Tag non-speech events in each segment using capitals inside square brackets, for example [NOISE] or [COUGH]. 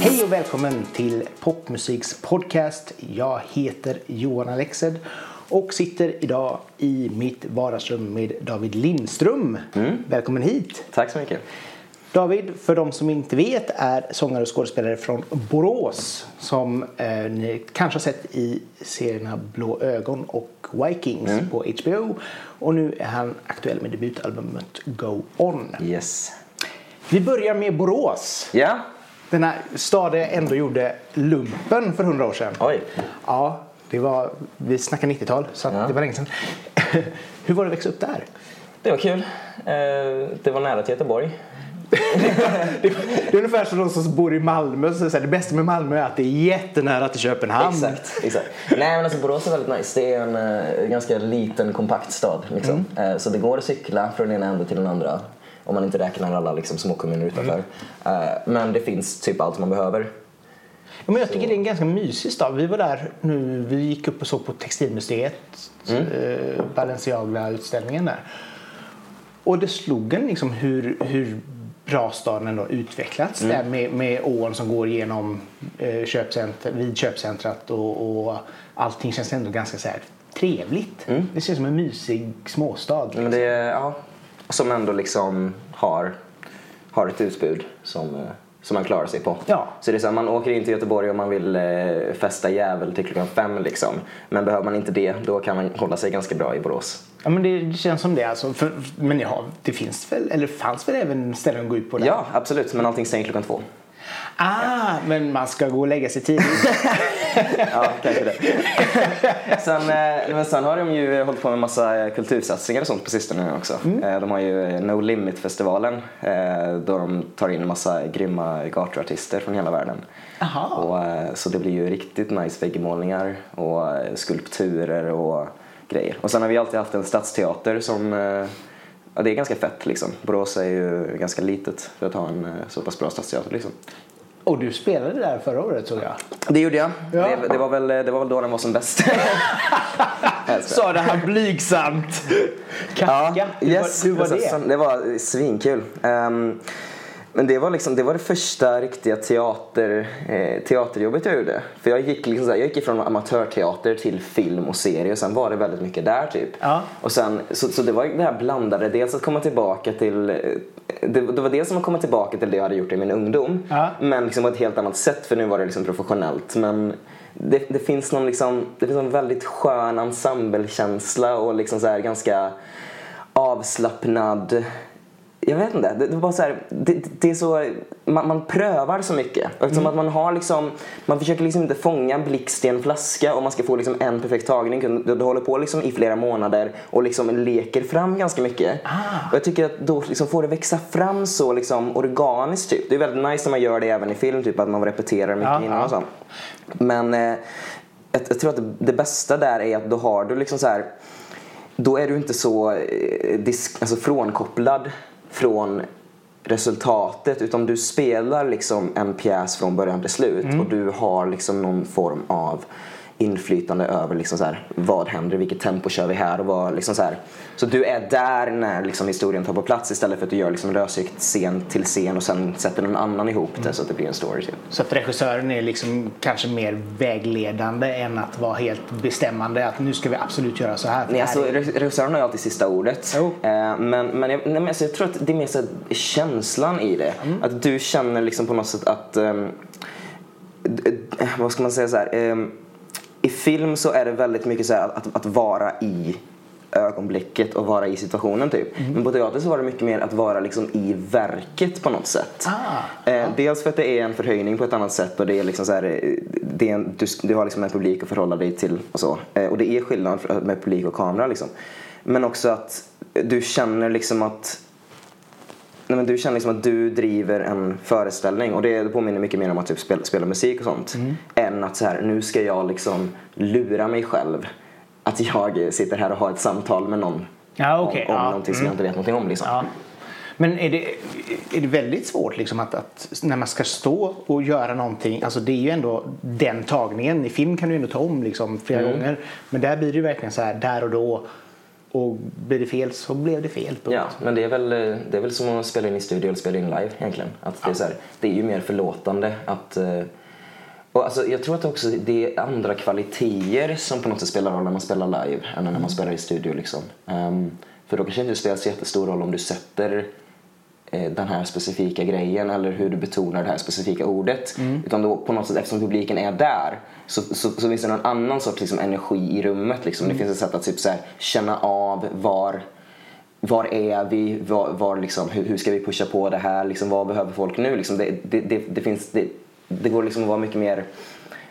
Hej och välkommen till Popmusiks podcast. Jag heter Johan Alexed och sitter idag i mitt vardagsrum med David Lindström. Välkommen hit! Tack så mycket. David, för de som inte vet, är sångare och skådespelare från Borås som eh, ni kanske har sett i serierna Blå ögon och Vikings på HBO. Och nu är han aktuell med debutalbumet Go On. Yes. Vi börjar med Borås. Ja, Den här stad där jag ändå gjorde lumpen för hundra år sedan. oj. Ja, det var, vi snackar 90-tal så Ja. det var länge sedan. [LAUGHS] Hur var det att växa upp där? Det var kul. Eh, Det var nära till Göteborg. Det, det är ungefär som de som bor i Malmö. Så så det bästa med Malmö är att det är jättenära till Köpenhamn. Exakt. exakt. Nej men alltså Borås är väldigt nice. Det är en eh, ganska liten kompakt stad. Liksom. Eh, så det går att cykla från den ena änden till den andra. Om man inte räknar alla liksom, småkommuner utanför. Eh, men det finns typ allt man behöver. Ja, men jag tycker det är en ganska mysig stad. Vi var där nu, vi gick upp och såg på Textilmuseet, mm. Balenciaga-utställningen där. Och det slog en liksom hur, hur bra staden ändå utvecklats där med, med ån som går genom eh, köpcenter, vid köpcentrat och, och allting känns ändå ganska så här trevligt. Det känns som en mysig småstad. Men det är, ja, som ändå liksom har, har ett utbud som, eh, som man klarar sig på. Ja. Så det är så här, man åker in till Göteborg och man vill eh, festa jävel till klockan fem liksom. Men behöver man inte det, då kan man hålla sig ganska bra i Borås. Ja men det, känns som det alltså. För, men ja, det finns väl, eller fanns väl även ställen att gå ut på där? Ja, absolut. Men allting stänger klockan två. Ah, men man ska gå och lägga sig tidigt. [LAUGHS] Ja, kanske det. sen, eh, men sen har de ju hållit på med massa kultursatsningar och sånt på sistone också. Eh, De har ju No Limit-festivalen eh, då de tar in en massa grymma gatuartister från hela världen. Aha. Och, eh, så det blir ju riktigt nice väggmålningar och eh, skulpturer och grejer. Och sen har vi alltid haft en stadsteater som eh, Ja, det är ganska fett liksom. Borås är ju ganska litet för att ha en eh, så pass bra stadsteater liksom. Och du spelade där förra året såg jag. Det gjorde jag. Ja. Det, det, var väl, det var väl då den var som bäst. [LAUGHS] Sa det här blygsamt. Kafka. hur, yes, var, hur var det? Det var svinkul. Ehm, men det var, liksom, det var det första riktiga teater, eh, teaterjobbet jag gjorde. För jag gick, liksom så här, jag gick ifrån amatörteater till film och serie och sen var det väldigt mycket där typ. Ja. Och sen, så, så det var det här blandade, dels att komma tillbaka till eh, det, det var dels som att komma tillbaka till det jag hade gjort i min ungdom. Ja. Men liksom på ett helt annat sätt för nu var det liksom professionellt. Men det, det finns någon liksom, det finns en väldigt skön ensemblekänsla och liksom så här ganska avslappnad jag vet inte. Det, det, var så här, det, det är så, man, man prövar så mycket. Eftersom att man har liksom, man försöker liksom inte fånga en blixt i en flaska och man ska få liksom en perfekt tagning. Du, du håller på liksom i flera månader och liksom leker fram ganska mycket. Och jag tycker att då liksom får det växa fram så liksom organiskt typ. Det är väldigt nice när man gör det även i film, typ att man repeterar mycket Ja, innan ja. och så. Men eh, jag, jag tror att det, det bästa där är att då har du liksom så här då är du inte så eh, disk, alltså frånkopplad från resultatet utan du spelar liksom en pjäs från början till slut och du har liksom någon form av inflytande över liksom så här, vad händer, vilket tempo kör vi här och vad, liksom så, här. så du är där när liksom historien tar på plats istället för att du gör liksom lösryckt scen till scen och sen sätter någon annan ihop det så att det blir en story typ. Så att regissören är liksom kanske mer vägledande än att vara helt bestämmande att nu ska vi absolut göra så här. Nej, alltså, regissören har ju alltid sista ordet. Jo. Eh, men men, jag, nej, men alltså, jag tror att det är mer så känslan i det. Mm. Att du känner liksom på något sätt att... d- vad ska man säga så här? ehm, I film så är det väldigt mycket så här att, att, vara i ögonblicket och vara i situationen typ. Mm. Men på teater så var det mycket mer att vara liksom i verket på något sätt. Ah, Eh, dels för att det är en förhöjning på ett annat sätt och det är liksom så här, eh, det är en, du, du har liksom en publik att förhålla dig till och så. Eh, och det är skillnad med publik och kamera liksom. Men också att du känner liksom att Nej, men du känner liksom att du driver en föreställning och det, påminner mycket mer om att typ spela, spela musik och sånt. Mm. Än att så här, nu ska jag liksom lura mig själv att jag sitter här och har ett samtal med någon Ja, okej, om, om ja. någonting som jag inte vet någonting om. Liksom. Ja. Men är det, är det väldigt svårt liksom att, att när man ska stå och göra någonting, alltså det är ju ändå den tagningen. I film kan du ändå ta om liksom flera Mm. gånger. Men där blir det ju verkligen så här där och då. Och blir det fel så blev det fel. Punkt. Ja, men det är, väl, det är väl som att spela in i studio eller spela in live egentligen. Att det, är så här, det är ju mer förlåtande att eh, och alltså, jag tror att också det är andra kvaliteter som på något sätt spelar roll när man spelar live än när man spelar i studio. Liksom. Um, för då kanske det inte spelar så jättestor roll om du sätter eh, den här specifika grejen eller hur du betonar det här specifika ordet. Mm. Utan då på något sätt, eftersom publiken är där så, så, så finns det någon annan sorts liksom, energi i rummet. Liksom. Mm. Det finns ett sätt att typ, så här, känna av var var är vi? Var, var liksom, hur, hur, ska vi pusha på det här? Liksom, vad behöver folk nu? Liksom, det, det, det, det finns, det, det går liksom att vara mycket mer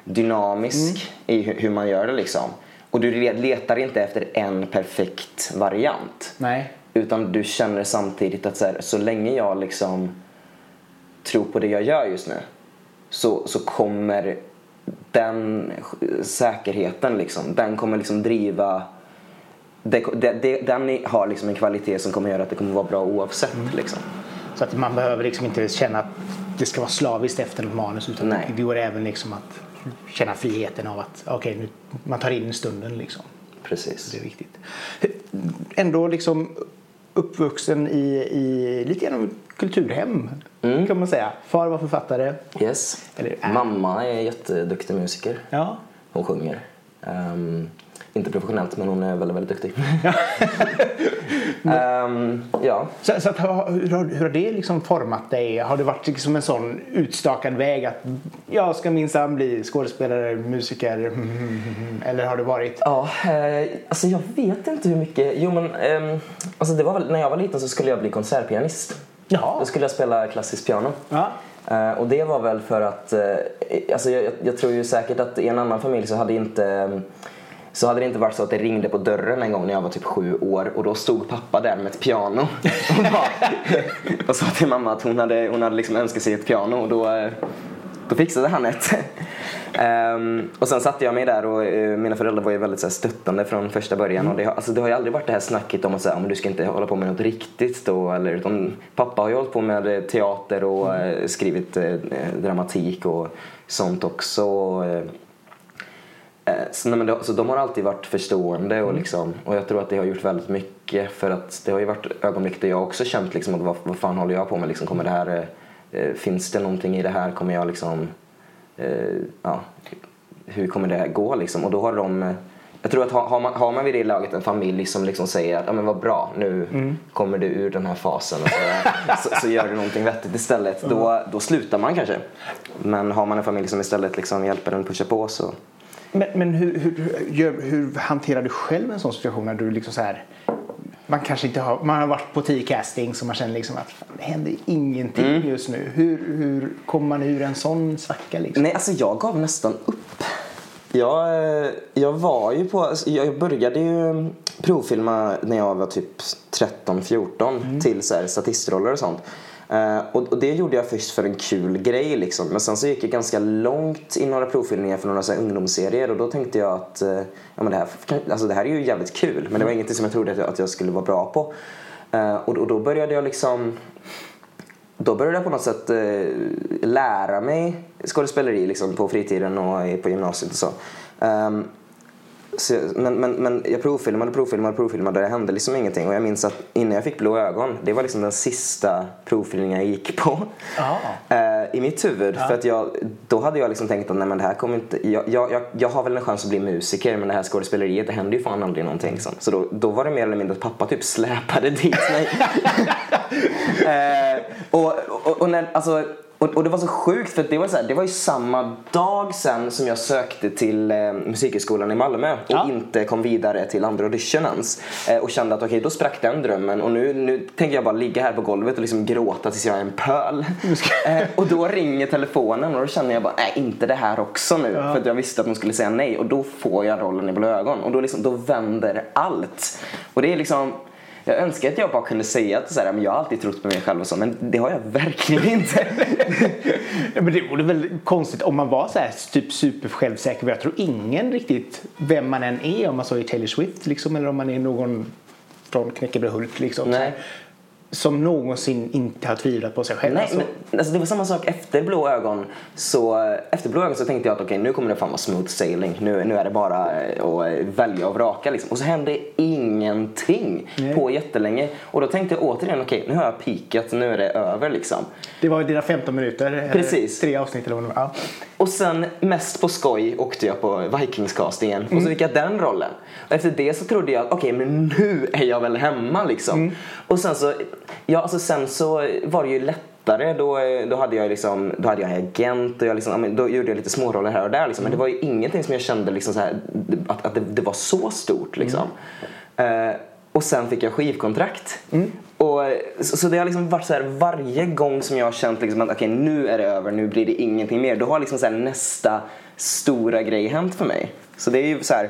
dynamisk mm. i hur man gör det liksom. Och du letar inte efter en perfekt variant. Nej. Utan du känner samtidigt att så, här, så länge jag liksom tror på det jag gör just nu så, så kommer den säkerheten liksom, den kommer liksom driva det, det, det, den har liksom en kvalitet som kommer göra att det kommer vara bra oavsett. Mm. Liksom. Så att man behöver liksom inte känna att det ska vara slaviskt efter något manus utan Nej. det går även liksom att känna friheten av att okay, man tar in stunden liksom. Precis. Det är viktigt. Ändå liksom uppvuxen i, i lite grann kulturhem mm. kan man säga. Far var författare. Yes. Eller, äh. Mamma är jätteduktig musiker. Ja. Hon sjunger. Um, inte professionellt men hon är väldigt, väldigt duktig. um, [LAUGHS] ja. Så, så att, hur, har, hur har det liksom format dig? Har det varit liksom en sån utstakad väg att jag ska minsann bli skådespelare, musiker? [LAUGHS] Eller har det varit? Ja, eh, alltså jag vet inte hur mycket. Jo men eh, alltså det var väl, när jag var liten så skulle jag bli konsertpianist. Jaha. Då skulle jag spela klassiskt piano. Ja. Uh, och det var väl för att, uh, alltså jag, jag, tror ju säkert att i en annan familj så hade inte um, så hade det inte varit så att det ringde på dörren en gång när jag var typ sju år och då stod pappa där med ett piano [LAUGHS] och, bara, och sa till mamma att hon hade, hon hade liksom önskat sig ett piano och då, eh, då fixade han ett. Um, och sen satte jag mig där och uh, mina föräldrar var ju väldigt så här, stöttande från första början. Mm. Och det, har, alltså, det har ju aldrig varit det här snacket om att säga, du ska inte hålla på med något riktigt då. Eller, utan, pappa har ju hållit på med eh, teater och mm. uh, skrivit uh, dramatik och sånt också. Så, nej, det, så de har alltid varit förstående och, mm. liksom, och jag tror att det har gjort väldigt mycket för att det har ju varit ögonblick där jag också känt liksom att vad, vad fan håller jag på med liksom, kommer det här, finns det någonting i det här, kommer jag liksom, ja, hur kommer det gå liksom? Och då har de jag tror att har man, har man vid det laget en familj som liksom säger att ja, men vad bra, nu mm. kommer du ur den här fasen och så, [LAUGHS] så, så, gör du någonting vettigt istället. Mm. Då, då slutar man kanske. Men har man en familj som istället liksom hjälper en pusha på så men, men hur, hur, hur, hanterar du själv en sån situation när du liksom så här man kanske inte har, man har varit på tio castings och man känner liksom att fan, det händer ingenting mm. just nu. Hur, hur kommer man ur en sån svacka liksom? Nej, alltså jag gav nästan upp. Jag, eh, jag var ju på, alltså, jag började ju provfilma när jag var typ 13-14 mm. till så här, statistroller och sånt. Uh, och, och, det gjorde jag först för en kul grej liksom. Men sen så gick jag ganska långt i några provfilmningar för några så här, ungdomsserier och då tänkte jag att uh, ja, men det, här, alltså, det här är ju jävligt kul men det var ingenting som jag trodde att jag, att jag skulle vara bra på. Uh, och, och, då började jag liksom då började jag på något sätt lära mig skådespeleri liksom, på fritiden och på gymnasiet och så. Ehm, så, men, men, men jag provfilmade, provfilmade, provfilmade och det hände liksom ingenting. Och jag minns att innan jag fick blå ögon, det var liksom den sista provfilmningen jag gick på. Uh, [LAUGHS] I mitt huvud. Ja. För att jag, då hade jag liksom tänkt att nej men det här kommer inte, jag, jag, jag, jag har väl en chans att bli musiker men det här skådespeleriet det händer ju fan aldrig någonting. Liksom. Så då, då var det mer eller mindre att pappa typ släpade dit mig. uh, [LAUGHS] [LAUGHS] och, och, och när, alltså och, och, det var så sjukt för det var, så här, det var ju samma dag sen som jag sökte till eh, Musikhögskolan i Malmö och ja. inte kom vidare till andra audition ens. Eh, och kände att okej, okay, då sprack den drömmen och nu, nu tänker jag bara ligga här på golvet och liksom gråta tills jag är en pöl. [LAUGHS] eh, och då ringer telefonen och då känner jag bara, nej inte det här också nu. Ja. För att jag visste att de skulle säga nej och då får jag rollen i Blå ögon och då, liksom, då vänder allt. Och det är liksom jag önskar att jag bara kunde säga att så här, men jag har alltid trott på mig själv och så, men det har jag verkligen inte. [LAUGHS] ja, men det vore väl konstigt om man var så här typ supersjälvsäker. Jag tror ingen riktigt, vem man än är, om man så är Taylor Swift liksom, eller om man är någon från Knäckebröd liksom. Nej som någonsin inte har tvivlat på sig själv. Nej, alltså. men alltså, det var samma sak efter Blå ögon. Så, efter Blå ögon så tänkte jag att okej, okay, nu kommer det fan vara smooth sailing. Nu, nu är det bara att välja och vraka liksom. Och så hände ingenting Nej. på jättelänge. Och då tänkte jag återigen, okej nu har jag pikat, nu är det över liksom. Det var ju dina 15 minuter. eller Precis. Tre avsnitt eller vad. Ja. Och sen mest på skoj åkte jag på Vikings-castingen och så fick jag den rollen. Och efter det så trodde jag okej men nu är jag väl hemma liksom. Och sen så, ja alltså sen så var det ju lättare då, då hade jag liksom, då hade jag en agent och jag liksom, då gjorde jag lite småroller här och där liksom. Men det var ju ingenting som jag kände liksom så här, att, att det, det var så stort liksom. Eh, och sen fick jag skivkontrakt. Och, så, så det har liksom varit så här varje gång som jag har känt liksom att okej nu är det över, nu blir det ingenting mer. Då har liksom så här nästa stora grej hänt för mig. Så det är ju så här,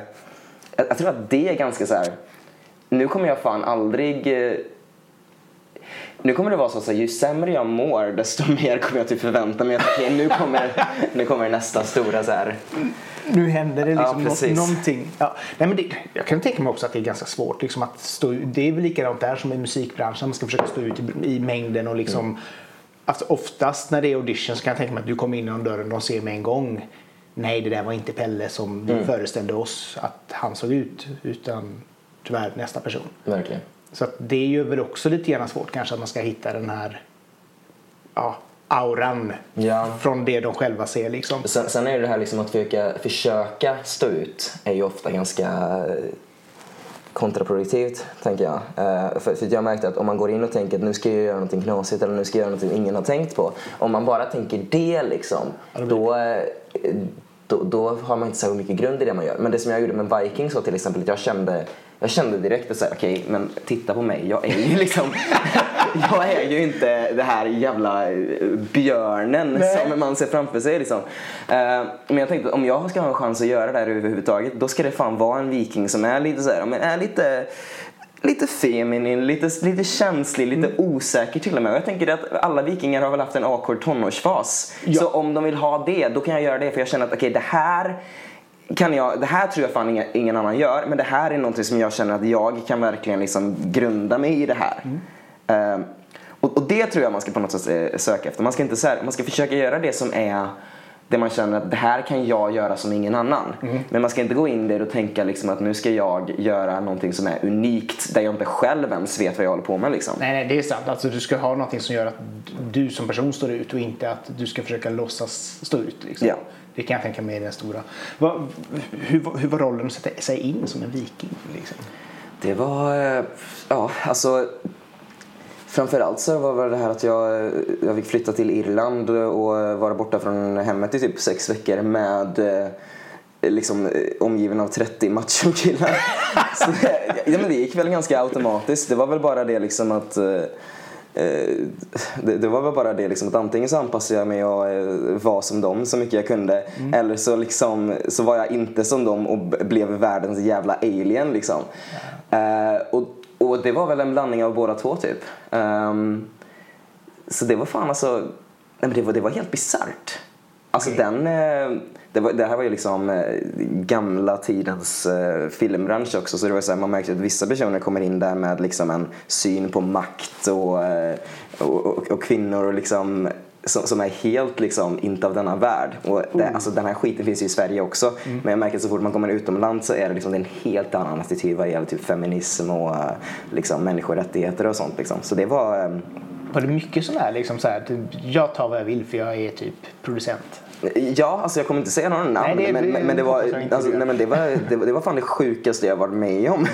jag, jag tror att det är ganska så här. nu kommer jag fan aldrig eh, nu kommer det vara så att ju sämre jag mår desto [LAUGHS] mer kommer jag typ förvänta mig att okej, nu, kommer, nu kommer nästa stora så här. Nu händer det Ja, liksom precis. någonting. Ja. Nej, men det, jag kan tänka mig också att det är ganska svårt. Liksom att stå, det är väl likadant där som i musikbranschen. Man ska försöka stå ut i, i mängden och liksom. Mm. Alltså, oftast när det är audition så kan jag tänka mig att du kommer in genom dörren och de ser med en gång. Nej, det där var inte Pelle som Mm. vi föreställde oss att han såg ut. Utan tyvärr nästa person. Verkligen. Så att det är ju väl också lite grann svårt kanske att man ska hitta den här ja, auran Ja. från det de själva ser liksom. Sen, sen är det här liksom att försöka, försöka stå ut är ju ofta ganska eh, kontraproduktivt, tänker jag. Eh, för, för jag märkte att om man går in och tänker att nu ska jag göra någonting knasigt eller nu ska jag göra någonting ingen har tänkt på. Om man bara tänker det liksom, då, eh, då, då har man inte så mycket grund i det man gör. Men det som jag gjorde med Vikings var till exempel att jag kände jag kände direkt att okej, men titta på mig. Jag är ju liksom, [LAUGHS] jag är ju inte det här jävla eh, björnen Nej. som man ser framför sig liksom. Eh, men jag tänkte att om jag ska ha en chans att göra det här överhuvudtaget, då ska det fan vara en viking som är lite så här, men är lite Lite feminin, lite, lite känslig, lite osäker till och med. Och jag tänker att alla vikingar har väl haft en awkward tonårsfas. Ja. Så om de vill ha det, då kan jag göra det. För jag känner att okej, det här kan jag, det här tror jag fan ingen, ingen annan gör. Men det här är någonting som jag känner att jag kan verkligen liksom grunda mig i det här. Eh, och, och det tror jag man ska på något sätt eh, söka efter. Man ska, inte, så här, man ska försöka göra det som är det man känner att det här kan jag göra som ingen annan. Men man ska inte gå in där och tänka liksom att nu ska jag göra någonting som är unikt där jag inte själv ens vet vad jag håller på med. Liksom. Nej, nej, det är sant. Alltså, du ska ha någonting som gör att du som person står ut och inte att du ska försöka låtsas stå ut. Liksom. Ja. Det kan jag tänka mig är den stora. Vad, hur, var- hur var rollen att sätta sig in som en viking? Liksom? Det var, eh, ja alltså Framförallt så var det här att jag, eh, jag fick flytta till Irland och vara borta från hemmet i typ sex veckor med eh, liksom omgiven av 30 machokillar. [LAUGHS] det, ja, men det gick väl ganska automatiskt. Det var väl bara det liksom att det, det var väl bara det liksom att antingen så anpassade jag mig och eh, var som dem så mycket jag kunde eller så liksom så var jag inte som dem och blev världens jävla alien liksom. Eh, och, och det var väl en blandning av båda två typ. Ehm, så det var fan alltså, nej men det var, det var helt bisarrt. Alltså den, eh, det, var, det här var ju liksom eh, gamla tidens eh, filmbransch också så det var så här, man märkte att vissa personer kommer in där med liksom en syn på makt och, och, och, och kvinnor och liksom som, som är helt liksom inte av denna värld. Och det, alltså, den här skiten finns ju i Sverige också. Men jag märker att så fort man kommer utomlands så är det, liksom, det är en helt annan attityd vad gäller typ feminism och liksom, människorättigheter och sånt. Liksom. Så det var... Var det mycket sån här, liksom så här typ, jag tar vad jag vill för jag är typ producent? Ja, alltså jag kommer inte säga några namn. Nej, det- men, men, men det var, alltså, nej, men det var, det, var- det var fan det sjukaste jag varit med om.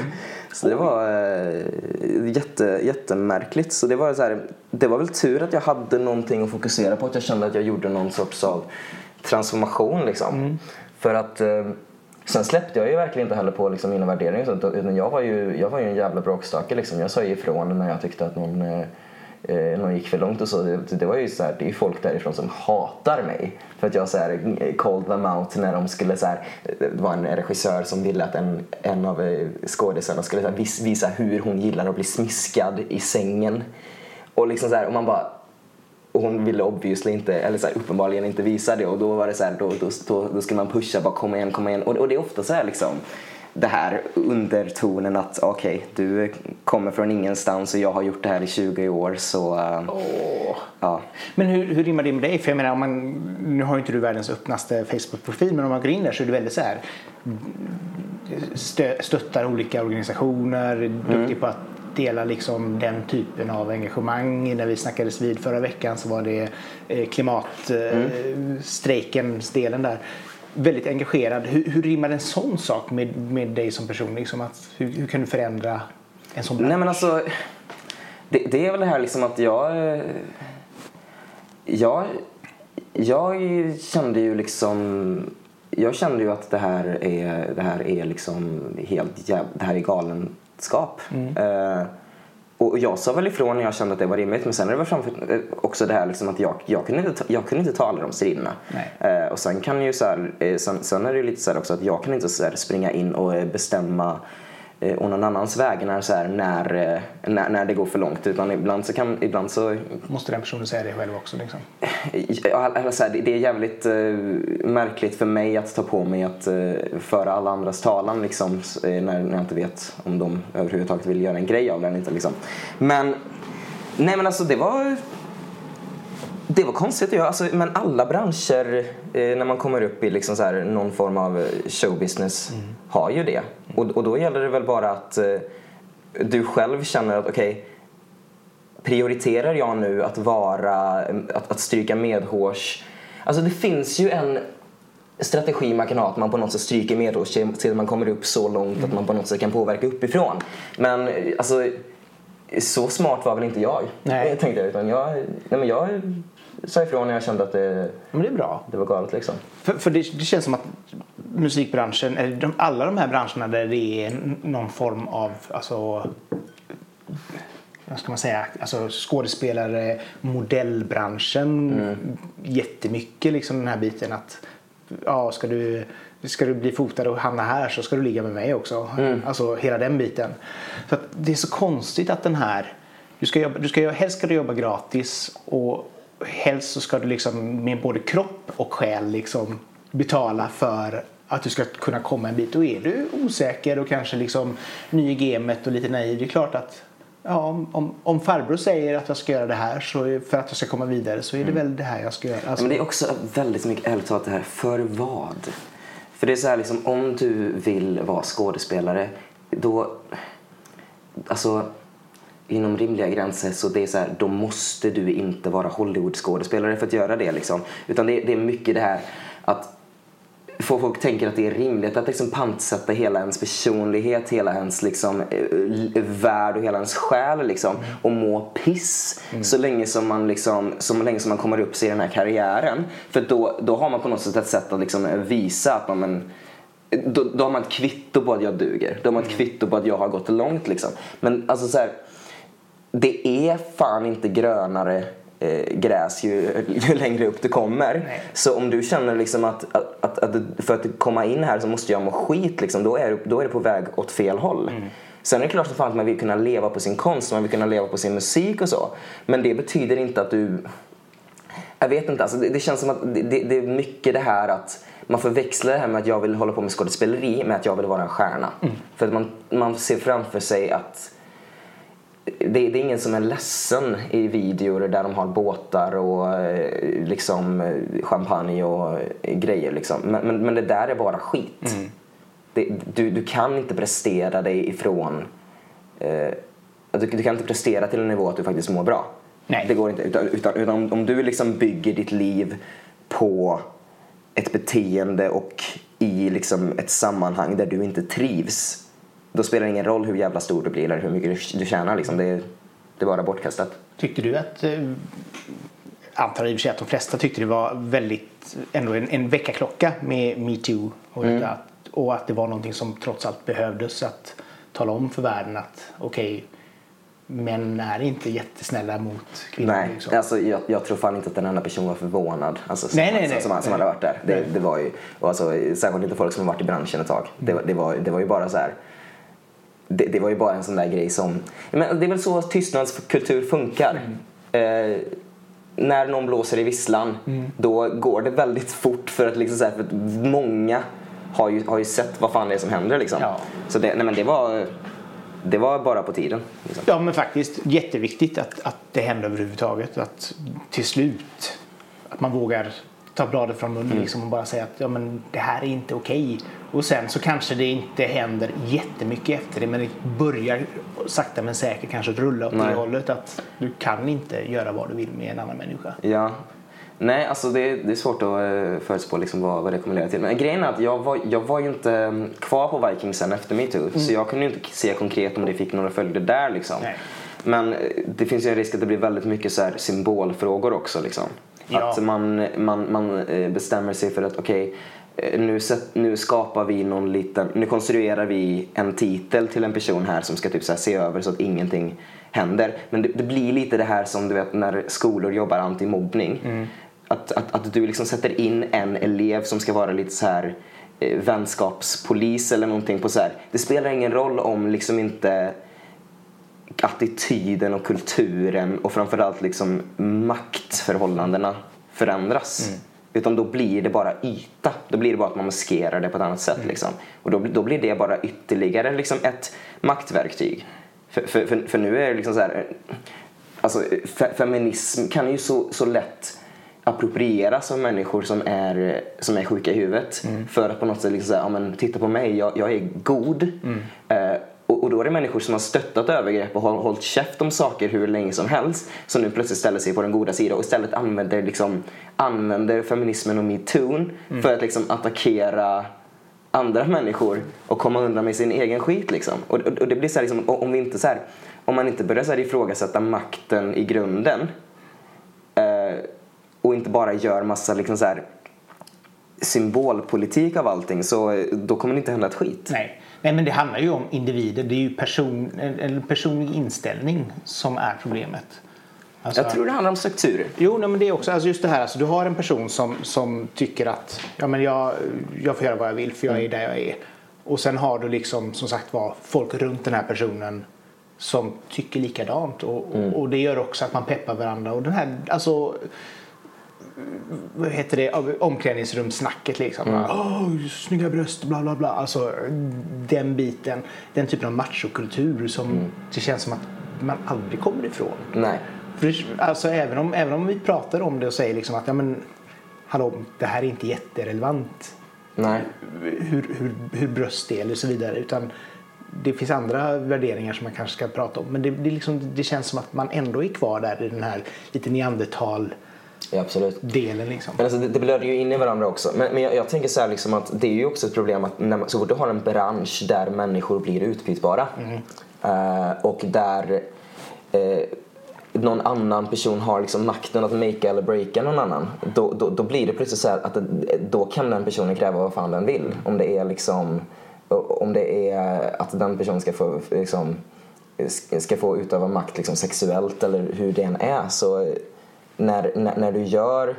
Så det var eh, jätte, jättemärkligt. Så det var så här, det var väl tur att jag hade någonting att fokusera på. Att jag kände att jag gjorde någon sorts av transformation liksom. Mm. För att eh, Sen släppte jag ju verkligen inte heller på liksom mina värderingar utan jag var ju, jag var ju en jävla bråkstake liksom. Jag sa ifrån när jag tyckte att någon eh, eh, någon gick för långt och så. Det, det var ju så här, det är folk därifrån som hatar mig. För att jag så här, eh, called them out när de skulle så här, eh, det var en regissör som ville att en, en av eh, skådespelarna skulle så här, vis, visa hur hon gillar att bli smiskad i sängen. Och liksom så här, och man bara och hon ville obviously inte, eller så här, uppenbarligen inte visa det och då var det så här, då, då, då, då skulle man pusha bara kom igen, kom igen. Och, och det är ofta så här liksom det här undertonen att okej, okay, du kommer från ingenstans och jag har gjort det här i 20 år så... Oh. ja. Men hur, hur rimmar det med dig? För jag menar, om man, nu har ju inte du världens öppnaste Facebook-profil men om man går in där så är det väldigt så här stö, stöttar olika organisationer, mm. duktig på att dela liksom den typen av engagemang. När vi snackades vid förra veckan så var det eh, klimatstrejkens mm. delen där väldigt engagerad. Hur, hur rimmar en sån sak med, med dig som person? Liksom att, hur, hur kan du förändra en sån bransch? Nej men alltså, det, det, är väl det här liksom att jag... Jag, jag kände ju liksom... Jag kände ju att det här är, det här är liksom helt jäv, det här är galenskap. Mm. Uh, och jag sa väl ifrån när jag kände att det var rimligt men sen är det framför eh, också det här liksom att jag, jag, kunde inte, jag kunde inte tala de striderna. Eh, och sen kan ju så här, eh, sen, sen, är det ju lite så också att jag kan inte så springa in och eh, bestämma och någon annans vägnar så här, när, eh, när, när det går för långt. Utan ibland så kan, ibland så... Måste den personen säga det själv också liksom? Ja, så här, det är jävligt eh, märkligt för mig att ta på mig att eh, föra alla andras talan liksom, när, när jag inte vet om de överhuvudtaget vill göra en grej av det eller inte. Liksom. Men, nej men alltså det var det var konstigt göra, alltså, men alla branscher eh, när man kommer upp i liksom så här, någon form av showbusiness mm. har ju det. Och, och då gäller det väl bara att eh, du själv känner att okej, okay, prioriterar jag nu att vara, att, att stryka medhårs? Alltså det finns ju en strategi man kan ha att man på något sätt stryker medhårs till man kommer upp så långt mm. att man på något sätt kan påverka uppifrån. Men alltså så smart var väl inte jag, nej. tänkte jag. Utan jag, nej men jag sa ifrån när jag kände att det, men det, är bra. det var galet. Liksom. För, för det, det, känns som att musikbranschen, eller de, alla de här branscherna där det är någon form av alltså, vad ska man säga, alltså skådespelare, modellbranschen mm. jättemycket liksom den här biten att ja, ska du ska du bli fotad och hamna här så ska du ligga med mig också. Mm. Alltså hela den biten. Så det är så konstigt att den här, du ska, jobba, du ska, helst ska du jobba gratis och helst så ska du liksom med både kropp och själ liksom betala för att du ska kunna komma en bit. Och är du osäker och kanske liksom ny i gamet och lite naiv, det är klart att ja, om, om farbror säger att jag ska göra det här så för att jag ska komma vidare så är det mm. väl det här jag ska göra. Alltså... men det är också väldigt mycket ärligt talat det här, för vad? För det är så här liksom, om du vill vara skådespelare då, alltså inom rimliga gränser så det är så här, då måste du inte vara Hollywood-skådespelare för att göra det liksom. Utan det, det är mycket det här att folk tänker att det är rimligt att liksom pantsätta hela ens personlighet, hela ens liksom, eh, värld och hela ens själ liksom, och må piss mm. så, länge som man liksom, så länge som man kommer upp sig i den här karriären. För då, då har man på något sätt ett sätt att liksom visa att man, men, då, då har man ett kvitto på att jag duger. Då har man ett mm. kvitto på att jag har gått långt. Liksom. Men alltså så här, det är fan inte grönare eh, gräs ju, [LAUGHS] ju, längre upp du kommer. Nej. Så om du känner liksom att, att, att, att, för att komma in här så måste jag må skit, liksom, då, är, då är det på väg åt fel håll. Mm. Sen är det klart att, fan att man vill kunna leva på sin konst, man vill kunna leva på sin musik och så. Men det betyder inte att du... Jag vet inte, alltså det, det känns som att det, det, det, är mycket det här att man förväxlar det här med att jag vill hålla på med skådespeleri med att jag vill vara en stjärna. Mm. För att man, man ser framför sig att det, det, är ingen som är ledsen i videor där de har båtar och eh, liksom eh, champagne och grejer. Liksom. Men, men, men det där är bara skit. Mm. Det, du, du kan inte prestera dig ifrån... Eh, du, du, kan inte prestera till en nivå att du faktiskt mår bra. Nej. Det går inte. Utan, utan, utan om, om du liksom bygger ditt liv på ett beteende och i liksom ett sammanhang där du inte trivs då spelar det ingen roll hur jävla stor du blir eller hur mycket du tjänar. Liksom. Det, är, det är bara bortkastat. Tyckte du att, eh, antar i och för sig att de flesta tyckte det var väldigt, ändå en, en väckarklocka med metoo och, mm. att, och att det var någonting som trots allt behövdes att tala om för världen att okej okay, män är inte jättesnälla mot kvinnor. Nej, liksom. alltså, jag, jag, tror fan inte att en enda person var förvånad alltså, som, nej, nej, nej, som, som, som hade varit där. Det, det, var ju, alltså, särskilt inte folk som har varit i branschen ett tag. Det, det, var, det var ju bara så här det, det, var ju bara en sån där grej som... Men det är väl så tystnadskultur funkar. Mm. Eh, när någon blåser i visslan mm. då går det väldigt fort för att, liksom så här, för att många har ju, har ju sett vad fan det är som händer liksom. Ja. Så det, nej, men det var, det var bara på tiden. Liksom. Ja men faktiskt jätteviktigt att, att det händer överhuvudtaget. Att till slut att man vågar ta bladet från munnen Mm. liksom och bara säga att ja, men det här är inte okej. Och sen så kanske det inte händer jättemycket efter det men det börjar sakta men säkert kanske rulla åt Nej. det hållet att du kan inte göra vad du vill med en annan människa. Ja. Nej, alltså det, det är svårt att uh, förutspå liksom vad, vad det kommer leda till. Men grejen är att jag var, jag var ju inte mm, kvar på Vikings sen efter metoo. Så jag kunde ju inte se konkret om det fick några följder där liksom. Nej. Men eh, det finns ju en risk att det blir väldigt mycket så symbolfrågor också liksom. Ja. Att man, man, man eh, bestämmer sig för att okej, eh, nu, nu skapar vi någon liten, nu konstruerar vi en titel till en person här som ska typ så se över så att ingenting händer. Men det, det blir lite det här som du vet när skolor jobbar antimobbning. Mm. Att, att, att du liksom sätter in en elev som ska vara lite så här eh, vänskapspolis eller någonting på så här. Det spelar ingen roll om liksom inte attityden och kulturen och framförallt liksom maktförhållandena förändras. Utan då blir det bara yta. Då blir det bara att man maskerar det på ett annat sätt. Liksom. Och då, då blir det bara ytterligare liksom ett maktverktyg. För, för, för, för nu är det liksom så här... Alltså, fe, feminism kan ju så, så lätt approprieras av människor som är, som är sjuka i huvudet. För att på något sätt liksom säga, ja, men titta på mig, jag, jag är god. Eh, och, och då är det människor som har stöttat övergrepp och har hållit käft om saker hur länge som helst som nu plötsligt ställer sig på den goda sidan och istället använder, liksom, använder feminismen och metoo för att liksom attackera andra människor och komma undan med sin egen skit. Liksom. Och, och, och det blir så här, liksom, om, vi inte så här, om man inte börjar så här ifrågasätta makten i grunden eh, och inte bara gör massa liksom så här, symbolpolitik av allting så eh, då kommer det inte hända ett skit. Nej. Nej, men det handlar ju om individer. Det är ju person, en, personlig inställning som är problemet. Alltså, Jag tror det handlar om strukturer. Jo, nej, men det är också alltså just det här. Alltså, du har en person som, som tycker att ja, men jag, jag får göra vad jag vill för jag är där jag är. Och sen har du liksom som sagt var folk runt den här personen som tycker likadant. Och, och, och det gör också att man peppar varandra. Och den här, alltså vad heter det, omklädningsrumssnacket liksom. Åh, snygga bröst, bla bla bla. Alltså den biten, den typen av machokultur som det känns som att man aldrig kommer ifrån. Nej. För alltså även om, även om vi pratar om det och säger liksom att ja men hallå, det här är inte jätterelevant Nej. hur, hur, hur bröst är eller så vidare. Utan det finns andra värderingar som man kanske ska prata om. Men det, det, liksom, det känns som att man ändå är kvar där i den här lite neandertal-delen. Ja, absolut. Liksom. Men alltså, det, det blöder ju in i varandra också. Men, men jag, jag tänker så här liksom att det är ju också ett problem att när man, så fort du har en bransch där människor blir utbytbara eh, och där eh, någon annan person har liksom makten att makea eller breaka någon annan då, då, då blir det plötsligt så här att då kan den personen kräva vad fan den vill. Om det är liksom om det är att den personen ska få liksom, ska få utöva makt liksom sexuellt eller hur det än är så när, när, när du gör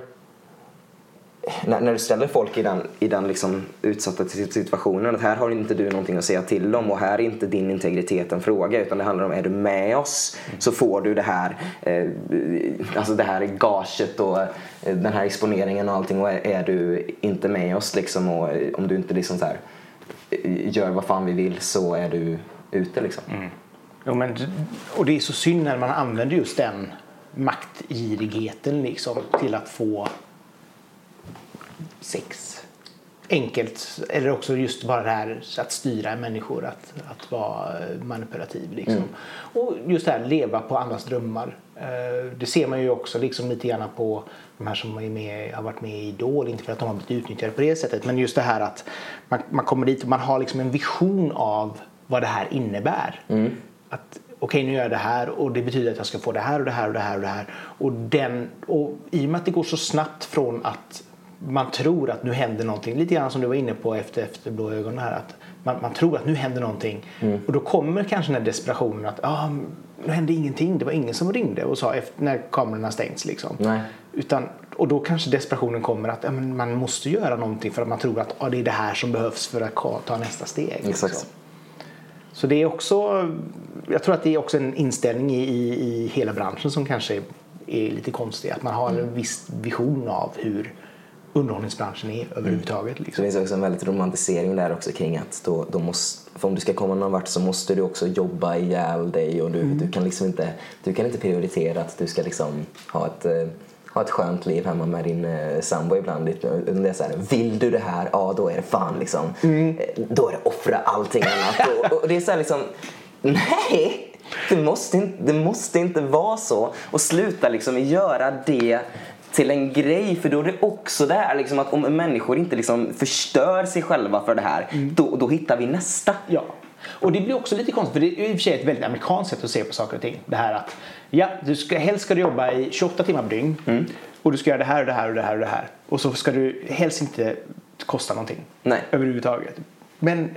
när, när du ställer folk i den, i den liksom utsatta situationen att här har inte du någonting att säga till om och här är inte din integritet en fråga utan det handlar om är du med oss så får du det här eh, alltså det här gaget och eh, den här exponeringen och allting och är, är du inte med oss liksom och eh, om du inte liksom så här, eh, gör vad fan vi vill så är du ute liksom. Mm. Jo, men, och det är så synd när man använder just den maktgirigheten liksom, till att få sex. Enkelt. Eller också just bara det här att styra människor, att, att vara manipulativ. Liksom. Och just det här leva på andras drömmar. Eh, Det ser man ju också liksom lite grann på de här som är med, har varit med i Idol. Inte för att de har blivit utnyttjade på det sättet. Men just det här att man, man kommer dit och man har liksom en vision av vad det här innebär. Att okej nu gör jag det här och det betyder att jag ska få det här och det här och det här och det här. Och, den, och i och med att det går så snabbt från att man tror att nu händer någonting, lite grann som du var inne på efter, efter blå ögon här. Att man, man tror att nu händer någonting och då kommer kanske den här desperationen att ah, nu hände ingenting, det var ingen som ringde och sa efter, när kamerorna stängs liksom. Nej. Utan, och då kanske desperationen kommer att ja, men man måste göra någonting för att man tror att ah, det är det här som behövs för att ta nästa steg. Exakt. liksom. Så det är också, jag tror att det är också en inställning i, i, i hela branschen som kanske är, lite konstig. Att man har en viss vision av hur underhållningsbranschen är överhuvudtaget. Så Liksom. det finns också en väldigt romantisering där också kring att då, då måste, för om du ska komma någon vart så måste du också jobba ihjäl dig och du, du kan liksom inte, du kan inte prioritera att du ska liksom ha ett eh, ha ett skönt liv hemma med din eh, sambo ibland. Det är så här, vill du det här, ja då är det fan liksom. Eh, Då är det offra allting annat. och, och det är så här liksom, nej! Det måste, inte, det måste inte vara så. Och sluta liksom göra det till en grej. För då är det också det här liksom att om människor inte liksom förstör sig själva för det här, då, då hittar vi nästa. Ja. Och det blir också lite konstigt för det är i och för sig ett väldigt amerikanskt sätt att se på saker och ting. Det här att ja, du ska, helst ska du jobba i 28 timmar per dygn Mm. och du ska göra det här och det här och det här och det här. Och så ska du helst inte kosta någonting Nej. överhuvudtaget. Men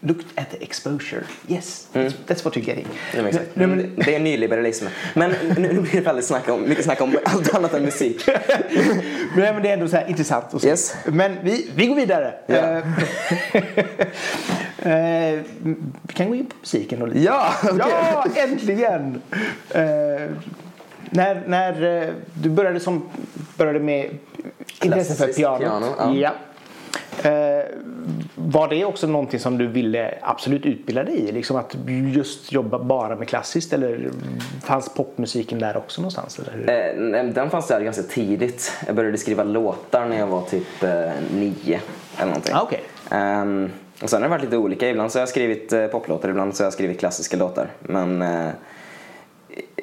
look at the exposure. Yes, that's, that's what you're getting. Mm. Ja, men. Nej, men, Det är nyliberalism. Men nu nu blir det väldigt snack om, mycket snack om allt annat än musik. [LAUGHS] Nej, men det är ändå så här intressant att se. Yes. Men vi, vi går vidare. Ja. [LAUGHS] Eh, vi kan gå in på musiken då lite. Ja, [LAUGHS] okej. Ja, äntligen! Eh, när när eh, du började, som, började med intresse för piano. piano, ja. ja. Eh, var det också någonting som du ville absolut utbilda dig i? Liksom att just jobba bara med klassiskt eller fanns popmusiken där också någonstans? Eller? Eh, Den fanns där ganska tidigt. Jag började skriva låtar när jag var typ eh, nio eller någonting. Ah, okej. Ehm, och sen har det varit lite olika. Ibland så har jag skrivit eh, poplåtar, ibland så har jag skrivit klassiska låtar. Men eh,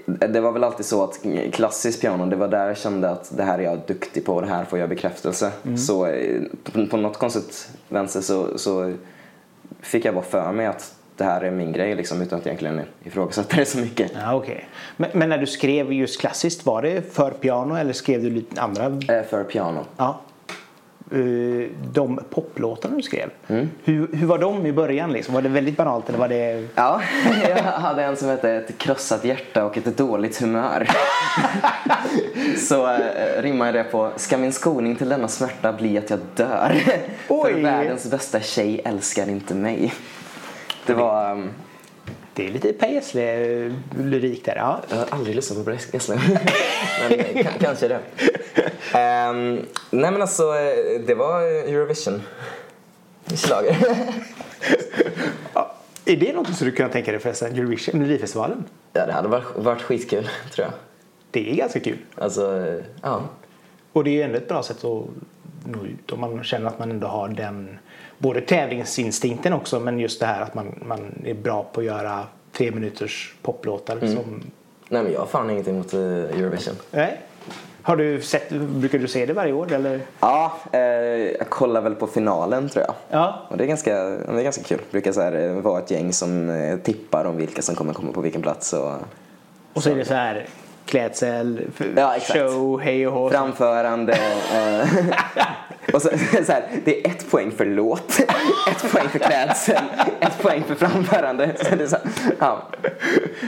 det var väl alltid så att klassiskt piano, det var där jag kände att det här är jag duktig på och det här får jag bekräftelse. Så eh, på, något konstigt vänster så, så fick jag bara för mig att det här är min grej liksom, utan att egentligen ifrågasätta det så mycket. Ja, okej. men, men när du skrev just klassiskt, var det för piano eller skrev du lite andra? För piano. Ja. Eh, De poplåtarna du skrev, Mm. hur, hur var de i början? Liksom? Var det väldigt banalt eller var det... Ja, [LAUGHS] jag hade en som hette Ett krossat hjärta och ett dåligt humör. [LAUGHS] Så äh, rimmar det på Ska min skoning till denna smärta bli att jag dör? [LAUGHS] För världens bästa tjej älskar inte mig. Det var... ehm, Det är lite Per Gessle-lyrik där. Ja. jag har aldrig lyssnat på Brett Gessle. [LAUGHS] Men eh, ka- kanske det. Ehm, nej men alltså, eh, det var Eurovision. Schlager. [LAUGHS] Ja. Är det något som du kan tänka dig förresten? Eurovision, Melodifestivalen? ja, det hade varit, varit skitkul, tror jag. Det är ganska kul. Alltså, eh, ja. Och det är ju ändå ett bra sätt att nå ut om man känner att man ändå har den både tävlingsinstinkten också men just det här att man, man är bra på att göra tre minuters poplåtar Mm. som Nej men jag har fan ingenting emot eh, Eurovision. Nej. Har du sett, brukar du se det varje år eller? Ja, eh, jag kollar väl på finalen tror jag. Ja. Och det är ganska, det är ganska kul. Det brukar så här, eh, vara ett gäng som eh, tippar om vilka som kommer komma på vilken plats. Och Och så är det så här klädsel, Ja, show, hej och hå. framförande. Eh, [LAUGHS] och så, så här, det är ett poäng för låt, [LAUGHS] ett poäng för klädsel, ett poäng för framförande. [LAUGHS] Så det är så här, ja.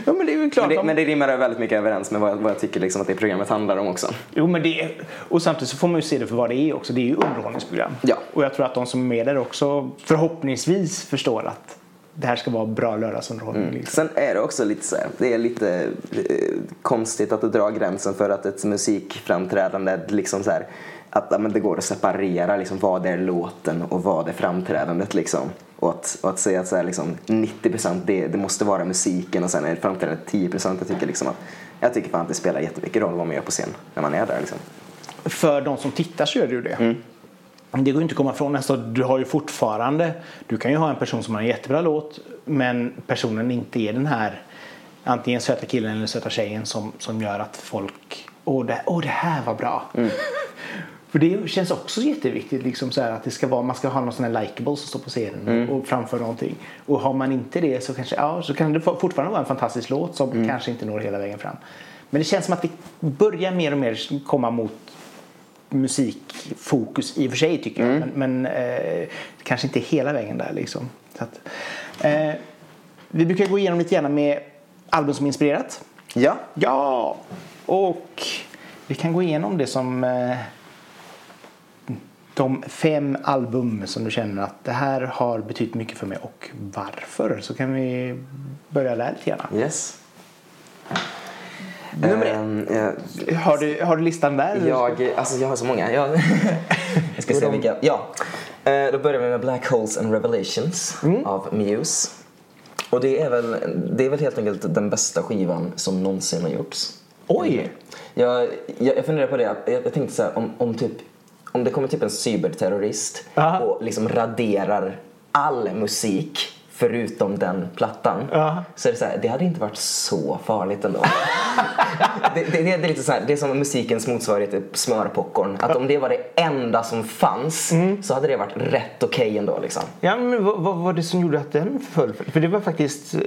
Ja men det är ju klart. men, det, men det rimmar väldigt mycket överens med vad jag, vad jag tycker liksom att det programmet handlar om också. Jo men det och samtidigt så får man ju se det för vad det är också. Det är ju underhållningsprogram. Ja. Och jag tror att de som är med där också förhoppningsvis förstår att det här ska vara bra lördagsunderhållning. Liksom. Sen är det också lite så här, det är lite eh, konstigt att du drar gränsen för att ett musikframträdande liksom så här, att men det går att separera liksom, vad är låten och vad är framträdandet liksom. Och att, och att säga att så här, liksom, 90% det, det måste vara musiken och sen är framträdandet 10% jag tycker liksom att jag tycker fan att det spelar jättemycket roll vad man gör på scen när man är där liksom. För de som tittar så gör det ju det. Mm. Det går ju inte att komma ifrån. Alltså, du har ju fortfarande, du kan ju ha en person som har en jättebra låt men personen inte är den här antingen söta killen eller söta tjejen som, som gör att folk, åh det, åh, det här var bra. Mm. [LAUGHS] För det känns också jätteviktigt liksom så här, att det ska vara, man ska ha någon sån här likeable som står på scenen Mm. och framför någonting. Och har man inte det så kanske, ja, så kan det fortfarande vara en fantastisk låt som Mm. kanske inte når hela vägen fram. Men det känns som att det börjar mer och mer komma mot musikfokus i och för sig tycker jag. Men, men eh, kanske inte hela vägen där liksom. Så att, eh, vi brukar gå igenom lite gärna med album som inspirerat. Ja, Ja, och vi kan gå igenom det som eh, de fem album som du känner att det här har betytt mycket för mig och varför. Så kan vi börja där lite gärna. Yes. Nummer ett. Eh, Har du, har du listan där? jag, alltså jag har så många. Jag, [LAUGHS] jag ska se vilka. Ja. Eh, Då börjar vi med Black Holes and Revelations av Muse. Och det är, väl, det är väl helt enkelt den bästa skivan som någonsin har gjorts. Oj! Jag, jag, jag funderar på det, jag, jag tänkte så här, om, om, typ, om det kommer typ en cyberterrorist Aha. och liksom raderar all musik förutom den plattan. Aha. Så är det så här, det hade inte varit så farligt ändå. [LAUGHS] det, det, det är lite så här, det är som musikens motsvarighet till smörpopcorn. Att om det var det enda som fanns så hade det varit rätt okej ändå liksom. Ja, men vad, vad var det som gjorde att den föll? För det var faktiskt eh,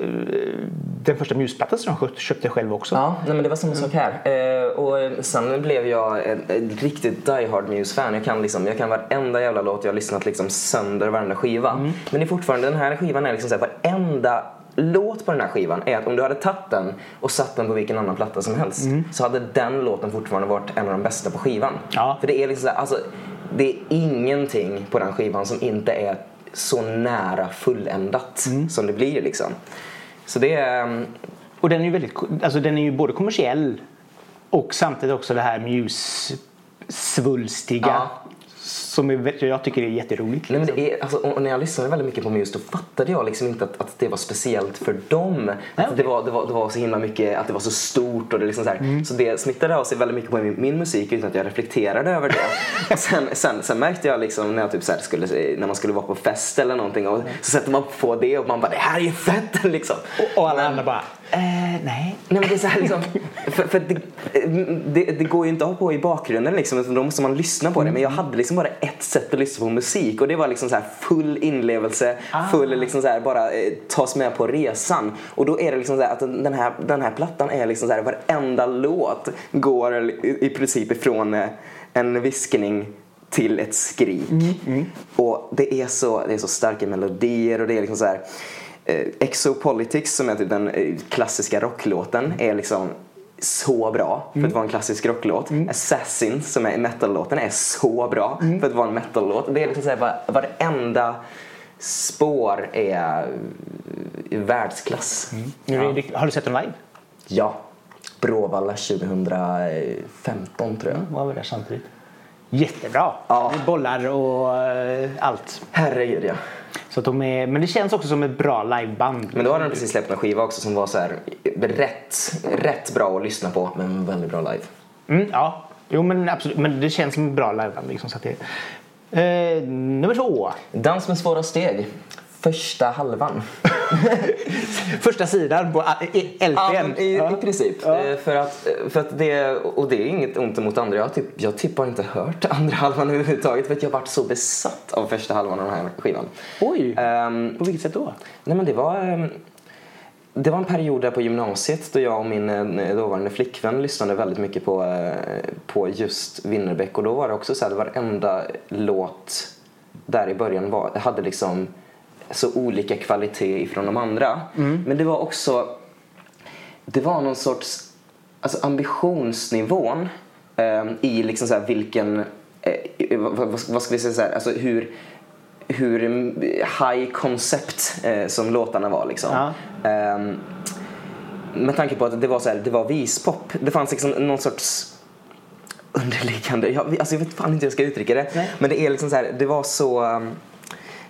den första musplattan som jag köpte själv också. Ja, nej, men det var samma sak här. Eh, och sen blev jag en, en riktigt Die Hard Muse-fan. Jag kan, liksom, jag kan varenda jävla låt jag har lyssnat liksom sönder varenda skiva. Men det är fortfarande, den här skivan är liksom så här, varenda låt på den här skivan är att om du hade tagit den och satt den på vilken annan platta som helst så hade den låten fortfarande varit en av de bästa på skivan. Ja. För det är liksom så här, alltså, det är ingenting på den skivan som inte är så nära fulländat som det blir liksom. Så det är... mm, Och den är ju väldigt, alltså den är ju både kommersiell och samtidigt också det här muse-svulstiga. Ja. Som är, jag tycker är jätteroligt. Nej, men det är, alltså, och när jag lyssnade väldigt mycket på Muse då fattade jag liksom inte att, att det var speciellt för dem. Nej, Att det, var, det, var, det var så himla mycket, att det var så stort och det liksom så här. Så det smittade av sig väldigt mycket på min, min musik utan att jag reflekterade över det. [LAUGHS] och sen, sen, sen märkte jag liksom när, jag typ så skulle, när man skulle vara på fest eller någonting och så sätter man på det och man bara det här är ju fett [LAUGHS] liksom. Och, och alla andra bara, eh, nej. Nej men det är så här liksom, för, för det, det, det går ju inte att ha på i bakgrunden liksom, då måste man lyssna på det. Men jag hade liksom bara ett sätt att lyssna på musik och det var liksom så full inlevelse, full liksom så här bara eh, tas med på resan. Och då är det liksom så här att den här, den här plattan är liksom så här varenda låt går i, i princip ifrån eh, en viskning till ett skrik. Och det är, så, det är så starka melodier och det är liksom så här Exopolitics som är typ den eh, klassiska rocklåten är liksom så bra för att vara en klassisk rocklåt. Assassin som är metal-låten är så bra för att vara en metal-låt. Det är liksom så här, var, varenda spår är i världsklass. Är det, har du sett den live? Ja. Bråvalla 2015 tror jag. Var vi där samtidigt? Jättebra. Ja. Bollar och eh, allt. Herregud ja. Så de är, men det känns också som ett bra liveband. Men då hade de precis släppt en skiva också som var så här rätt, rätt bra att lyssna på men väldigt bra live. Mm, ja, jo men absolut. Men det känns som ett bra liveband. Liksom, så att det, eh, nummer två. Dans med svåra steg. Första halvan. [LAUGHS] Första sidan på eh, i- Ja, LPn. men i, Ja. i princip. Ja. Eh, För, att, för att det, och det är inget ont mot andra. Jag har typ, jag typ bara inte hört andra halvan [LAUGHS] överhuvudtaget för att jag har varit så besatt av första halvan av den här skivan. Oj, Ehm, på vilket sätt då? nej men det var... ehm, det var en period där på gymnasiet då jag och min eh, dåvarande flickvän lyssnade väldigt mycket på, eh, på just Winnerbäck och då var det också så här, varenda låt där i början var, hade liksom så olika kvalitet ifrån de andra. Men det var också, det var någon sorts, alltså ambitionsnivån eh, i liksom så här vilken, eh, vad, vad, ska vi säga så här, alltså hur hur mm, high concept eh, som låtarna var liksom. Ja. Ehm, med tanke på att det var så här, det var vispop. Det fanns liksom någon sorts underliggande, jag, alltså jag vet fan inte hur jag ska uttrycka det. Nej. Men det är liksom så här, det var så, um,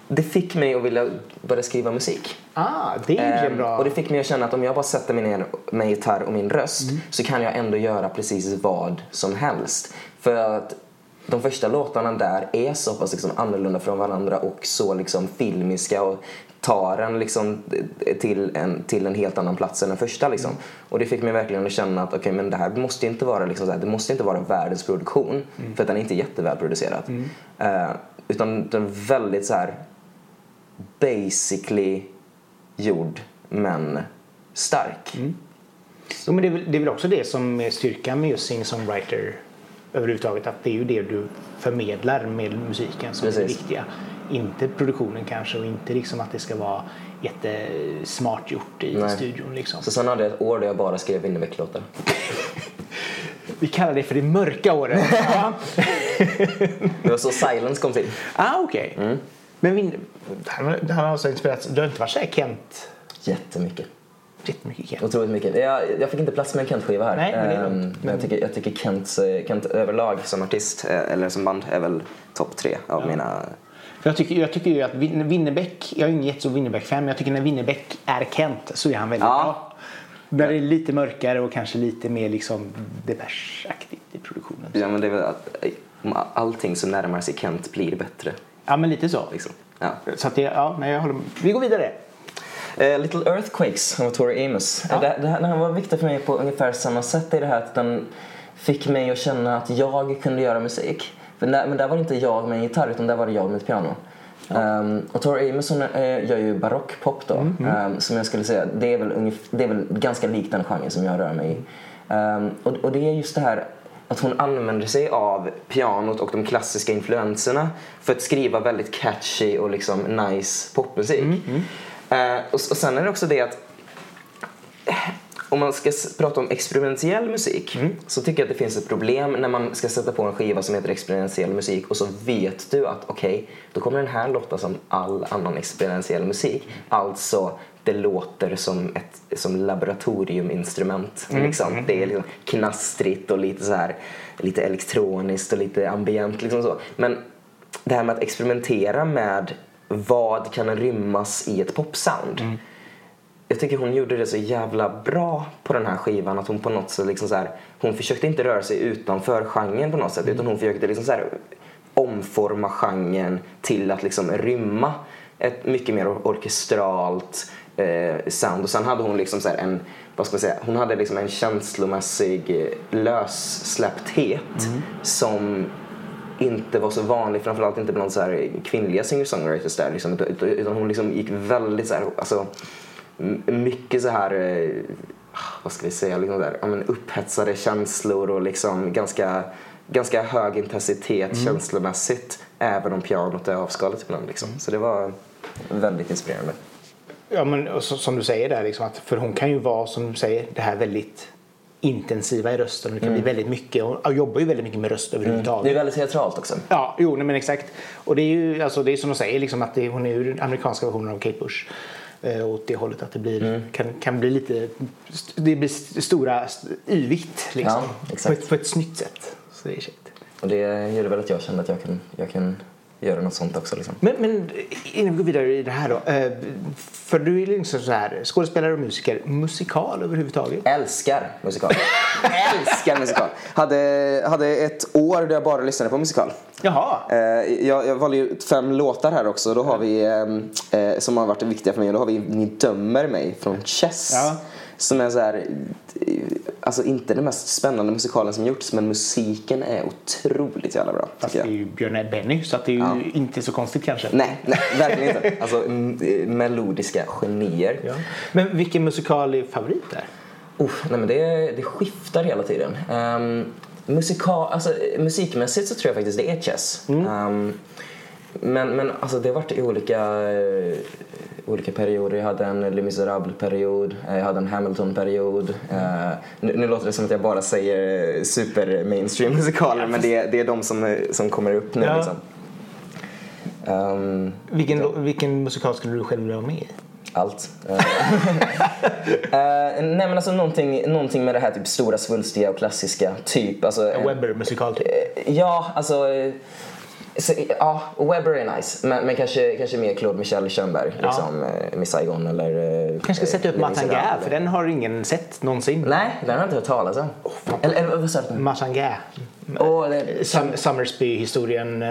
det fick mig att vilja börja skriva musik. Ah, det är ju Ehm, bra. Och det fick mig att känna att om jag bara sätter mig ner med gitarr och min röst så kan jag ändå göra precis vad som helst. För att de första låtarna där är så pass liksom annorlunda från varandra och så liksom filmiska och tar en liksom till en, till en helt annan plats än den första. Liksom. Och det fick mig verkligen att känna att okay, men det här måste inte vara, liksom så här, det måste inte vara världens produktion för att den är inte jättevälproducerad. Eh, utan den är väldigt så här basically gjord men stark. Jo, men det, är väl, det är väl också det som är styrkan med just singer-songwriter överhuvudtaget. Att det är ju det du förmedlar med musiken som är det Precis. viktiga. Inte produktionen kanske och inte liksom att det ska vara jättesmart gjort i Nej. studion. Liksom. Så sen hade jag ett år där jag bara skrev Winnerbäck-låtar. [LAUGHS] Vi kallar det för det mörka året. [LAUGHS] Det var så Silence kom till. ah, okej. Men Vin- han, han har alltså inspirerats. Du har inte varit såhär Kent? Jättemycket. jättemycket Kent. Otroligt mycket. Jag, jag fick inte plats med en Kent-skiva här. Nej, men det är lugnt. Ehm, men jag tycker, jag tycker Kent, eh, Kent överlag som artist, eh, eller som band, är väl topp tre av mina... För jag, tycker, jag tycker ju att Win- Winnerbäck, jag är ingen jättestor Winnerbäck-fan men jag tycker när Winnerbäck är Kent så är han väldigt Ja. bra. Där det är lite mörkare och kanske lite mer liksom Depeche-aktigt i produktionen. Ja, men det är väl att eh, allting som närmar sig Kent blir bättre. Ja men lite så. Liksom. Ja. Så att det, ja, nej, jag håller med. Vi går vidare. Eh, Little Earthquakes av Tori Amos. Ja. Eh, Det, det här, den här var viktig för mig på ungefär samma sätt i det här att den fick mig att känna att jag kunde göra musik. För där, men där var det inte jag med en gitarr utan där var det jag med ett piano. Ehm, och Tori Amos hon, eh, gör ju barockpop då. ehm, som jag skulle säga, det är, väl ungef- det är väl ganska likt den genren som jag rör mig i. Ehm, och, och det är just det här att hon använder sig av pianot och de klassiska influenserna för att skriva väldigt catchy och liksom nice popmusik. Eh, och, och sen är det också det att eh, om man ska prata om experimentell musik så tycker jag att det finns ett problem när man ska sätta på en skiva som heter experimentell musik och så vet du att okej, då kommer den här låta som all annan experimentell musik. Alltså, det låter som ett som laboratoriuminstrument. Liksom. Det är liksom knastrigt och lite så här lite elektroniskt och lite ambient liksom så. Men det här med att experimentera med vad kan rymmas i ett popsound. Jag tycker hon gjorde det så jävla bra på den här skivan att hon på något sätt liksom så här, hon försökte inte röra sig utanför genren på något sätt utan hon försökte liksom så här omforma genren till att liksom rymma ett mycket mer or- orkestralt eh, sound och sen hade hon liksom så en vad ska man säga, hon hade liksom en känslomässig eh, lössläppthet som inte var så vanlig, framförallt inte bland så här kvinnliga singer-songwriters där. Liksom, utan, hon liksom gick väldigt så här, alltså, mycket så här, eh, vad ska vi säga, liksom där, ja, men upphetsade känslor och liksom ganska, ganska hög intensitet känslomässigt. Även om pianot är avskalat ibland. Liksom. Så det var väldigt inspirerande. Ja, men som du säger där, liksom, att, för hon kan ju vara som du säger det här väldigt intensiva i rösten. Det kan bli väldigt mycket. Hon jobbar ju väldigt mycket med röst överhuvudtaget. Det är väldigt teatralt också. Ja, jo, nej, men exakt. Och det är ju alltså, det är som de säger, liksom, att det, hon är ju den amerikanska versionen av Kate Bush. Eh, åt det hållet att det blir, kan, kan bli lite, det blir st- stora, st- yvigt liksom. Ja, på, ett, på ett snyggt sätt. Så det är käckt. Och det gjorde väl att jag kände att jag kan, jag kan göra något sånt också. Liksom. Men, men innan vi går vidare i det här då. Eh, för du är liksom så här, skådespelare och musiker. Musikal överhuvudtaget? Älskar musikal. Älskar musikal. Hade, hade ett år där jag bara lyssnade på musikal. Jaha. Eh, jag, jag valde ju fem låtar här också. Då har vi, eh, som har varit viktiga för mig. Då har vi Ni dömer mig från Chess. Ja. Som är så här, alltså inte den mest spännande musikalen som gjorts men musiken är otroligt jävla bra. Fast det är ju Björn Benny så att det är ju inte så konstigt kanske. Nej, nej, verkligen inte. Alltså eh, melodiska genier. Ja. Men vilken musikal är favorit där? Uff, nej men det, det skiftar hela tiden. Um, musikal, alltså, musikmässigt så tror jag faktiskt det är Chess. Ehm, men men alltså, det har varit i olika, eh, olika perioder. Jag hade en Les Misérables-period, eh, jag hade en Hamilton-period. Eh, nu, nu låter det som att jag bara säger super mainstream musikaler men det, är- det är de som, som kommer upp nu. Ja. Liksom. Ehm, Vilken, vilken musikal skulle du själv vilja vara med i? allt. [LAUGHS] Eh, nej men alltså någonting, någonting med det här typ stora svulstiga och klassiska typ. Alltså, En Webber-musikal typ? Eh, Ja, alltså... eh, Så, ja, Webber är nice, men, men kanske, kanske mer Claude Michel Schönberg. Ja. Liksom, eh, Miss Saigon eller... eh, kanske ska sätta upp. Gär för den har ingen sett någonsin. Nej, den har jag inte hört talas om. eller, eller vad sa du? Martin Gär. Åh, det, Sum- Summersby-historien eh,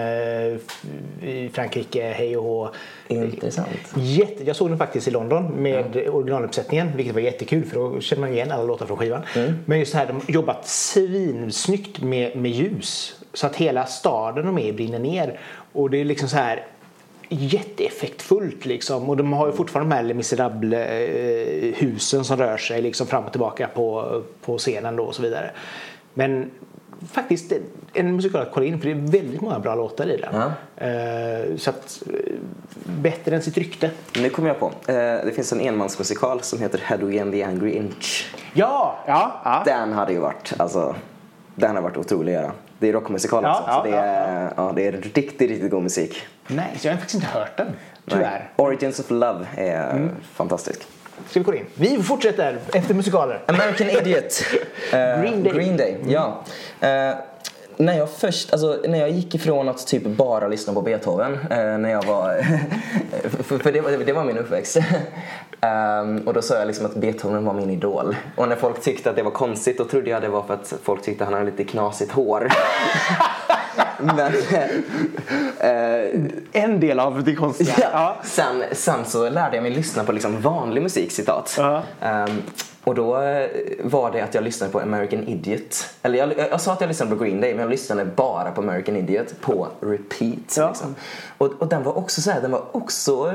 i Frankrike, hej och hå. intressant. Jätte, jag såg den faktiskt i London med originaluppsättningen vilket var jättekul för då känner man igen alla låtar från skivan. Men just det här, de har jobbat svinsnyggt med, med ljus så att hela staden de är brinner ner och det är liksom så här jätteeffektfullt liksom och de har ju fortfarande de här Les Misérables eh, husen som rör sig liksom fram och tillbaka på, på scenen då och så vidare. Men faktiskt en musikal att kolla in för det är väldigt många bra låtar i den. Eh, så att eh, bättre än sitt rykte. Nu kommer jag på. Eh, det finns en enmansmusikal som heter Hedwig and the Angry Inch. Ja, ja, ja. Den hade ju varit, alltså, den har varit otrolig att göra. Det är rockmusikal Ja, också, ja, så det är, ja, det är riktigt, riktigt god musik. Nej, så jag har faktiskt inte hört den. Tyvärr. Nej. Origins of Love är fantastisk. Ska vi gå in? Vi fortsätter efter musikaler. American Idiot. [LAUGHS] Eh, Green Day. Green Day, ja. Eh, när jag först, alltså när jag gick ifrån att typ bara lyssna på Beethoven eh, när jag var, [LAUGHS] för, för det, var- det var min uppväxt. um, [LAUGHS] och då sa jag liksom att Beethoven var min idol. Och när folk tyckte att det var konstigt då trodde jag det var för att folk tyckte han hade lite knasigt hår. [LAUGHS] Men, eh, [LAUGHS] En del av det konstiga. Ja. Sen, sen så lärde jag mig lyssna på liksom vanlig musik, citat. Ja. Ehm, och då eh, var det att jag lyssnade på American Idiot. Eller jag, jag sa att jag lyssnade på Green Day men jag lyssnade bara på American Idiot på repeat. Ja. Liksom. Och, och den var också så här, den var också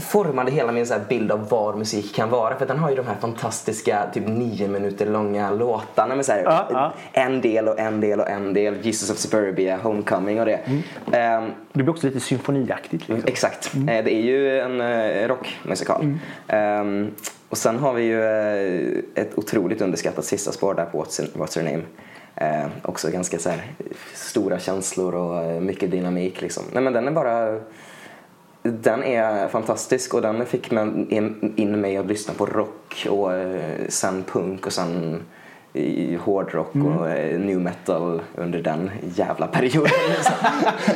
formade hela min så bild av vad musik kan vara. För den har ju de här fantastiska typ nio minuter långa låtarna med så här, Ja, ja. en del och en del och en del. Jesus of Suburbia, Homecoming och det. Mm. Ehm, Det blir också lite symfoniaktigt. Liksom. Exakt. Eh, Det är ju en eh, rockmusikal. Ehm, och sen har vi ju eh, ett otroligt underskattat sista spår där på What's, What's Her Name. Eh, också ganska så här, stora känslor och mycket dynamik liksom. Nej men den är bara den är fantastisk och den fick mig in, mig att lyssna på rock och eh, sen punk och sen hårdrock och eh, new metal under den jävla perioden. [LAUGHS] Liksom.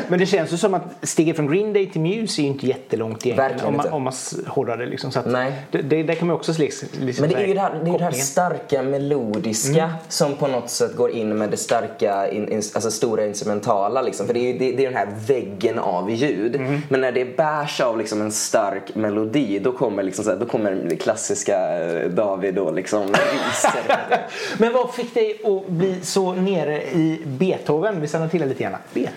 Men det känns ju som att steget från Green Day till Muse är ju inte jättelångt egentligen. Verkligen om man, inte. om man hårdrar det liksom. Så att Nej. Det, det, där kan man också liksom, liksom Men det är ju det här, det, är det här starka melodiska som på något sätt går in med det starka, in, in, alltså stora instrumentala liksom. För det är ju det, det är den här väggen av ljud. Men när det bärs av liksom en stark melodi då kommer, liksom så här, då kommer det klassiska eh, David och liksom [LAUGHS] ryser. Men vad fick dig att bli så nere i Beethoven? Vi stannar till det lite grann. Be-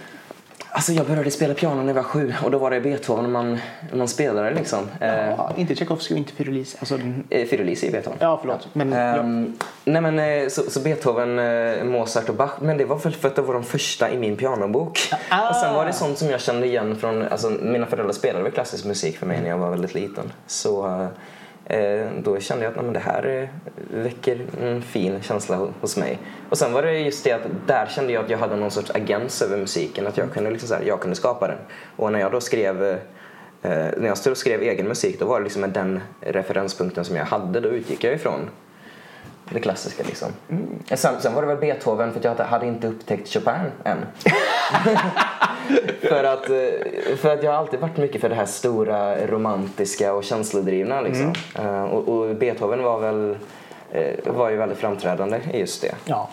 Alltså jag började spela piano när jag var sju och då var det Beethoven man, man spelade liksom. Eh, Ja, inte Tchaikovsky och inte Fyrolisi. Alltså, eh, Fyrolisi är Beethoven. ja, förlåt. Men, ja. Ehm, nej men eh, så, så Beethoven, eh, Mozart och Bach, men det var väl för att det var de första i min pianobok. Ah. Och sen var det sånt som jag kände igen från, alltså mina föräldrar spelade klassisk musik för mig när jag var väldigt liten. Så eh, Eh, då kände jag att nej, men det här eh, väcker en fin känsla hos mig. Och sen var det just det att där kände jag att jag hade någon sorts agens över musiken, att jag kunde, liksom så här, jag kunde skapa den. Och när jag då skrev eh, när jag stod och skrev egen musik då var det liksom den referenspunkten som jag hade. Då utgick jag ifrån det klassiska liksom. Eh, Sen, sen var det väl Beethoven för att jag hade inte upptäckt Chopin än. [LAUGHS] för, att, eh, för att jag har alltid varit mycket för det här stora romantiska och känslodrivna liksom. Eh, och, och Beethoven var väl eh, var ju väldigt framträdande i just det. ja.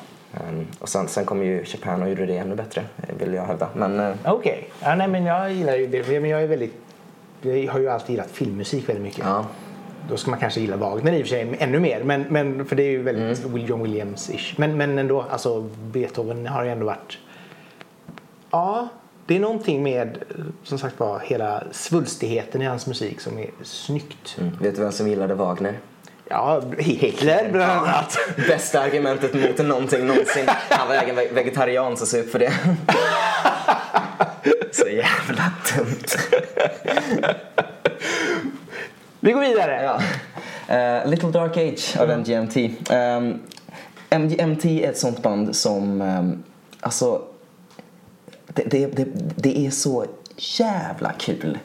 Um, och sen, sen kom ju Chopin och gjorde det ännu bättre, vill jag hävda. Men eh, Okej. Ja, nej, men jag gillar ju det. Men jag är väldigt... Jag har ju alltid gillat filmmusik väldigt mycket. ja. Då ska man kanske gilla Wagner i och för sig ännu mer. Men, men, för det är ju väldigt Will John Williams-ish. Men, men ändå, alltså Beethoven har ju ändå varit... Ja, det är någonting med som sagt var hela svulstigheten i hans musik som är snyggt. Mm. Vet du vem som gillade Wagner? Ja, Hitler bland annat. [LAUGHS] Bästa argumentet mot någonting någonsin. Han var egen ve- vegetarian så sup för det. [LAUGHS] Så jävla dumt. [LAUGHS] Vi går vidare. Ja. Eh, Little Dark Age av MGMT. Um, MGMT är ett sånt band som, ehm, alltså, det, det, det, det är så jävla kul.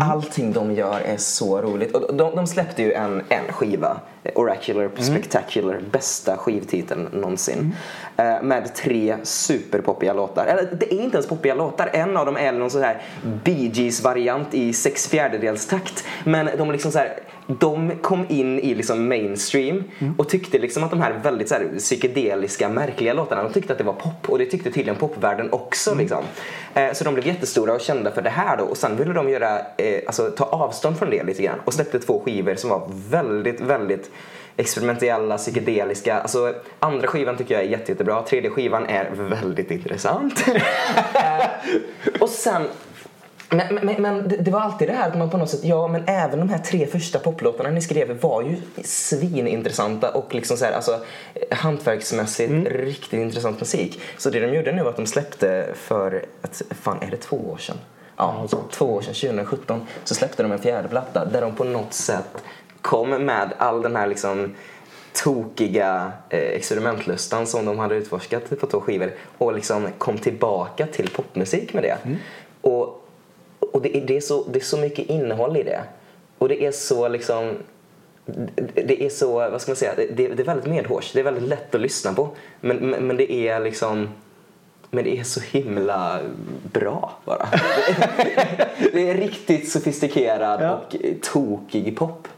Allting de gör är så roligt. Och de, de släppte ju en, en skiva, Oracular Spectacular, bästa skivtiteln någonsin. Eh, med tre superpoppiga låtar. Eller det är inte ens poppiga låtar. En av dem är någon sån här Bee Gees-variant i sex fjärdedels takt. Men de liksom så här, de kom in i liksom mainstream och tyckte liksom att de här väldigt så här psykedeliska, märkliga låtarna, de tyckte att det var pop och det tyckte tydligen popvärlden också. Liksom. Eh, så de blev jättestora och kända för det här då och sen ville de göra, eh, alltså, ta avstånd från det lite grann och släppte två skivor som var väldigt, väldigt experimentella, psykedeliska. Alltså, andra skivan tycker jag är jätte, jättebra. Tredje skivan är väldigt intressant. [LAUGHS] Och sen men, men, men det, det var alltid det här att man på något sätt, ja men även de här tre första poplåtarna ni skrev var ju svinintressanta och liksom så här, alltså hantverksmässigt riktigt intressant musik. Så det de gjorde nu var att de släppte för, ett, fan är det två år sedan? Ja, två år sedan, 2017, så släppte de en fjärde platta där de på något sätt kom med all den här liksom tokiga eh, experimentlustan som de hade utforskat på två skivor och liksom kom tillbaka till popmusik med det. Och, och det, är, det, är så, det är så mycket innehåll i det. Och det är så liksom det är så, vad ska man säga, det, det är väldigt medhårs. Det är väldigt lätt att lyssna på. Men, men, men det är liksom men det är så himla bra bara. [LAUGHS] det är riktigt sofistikerad ja. och tokig pop.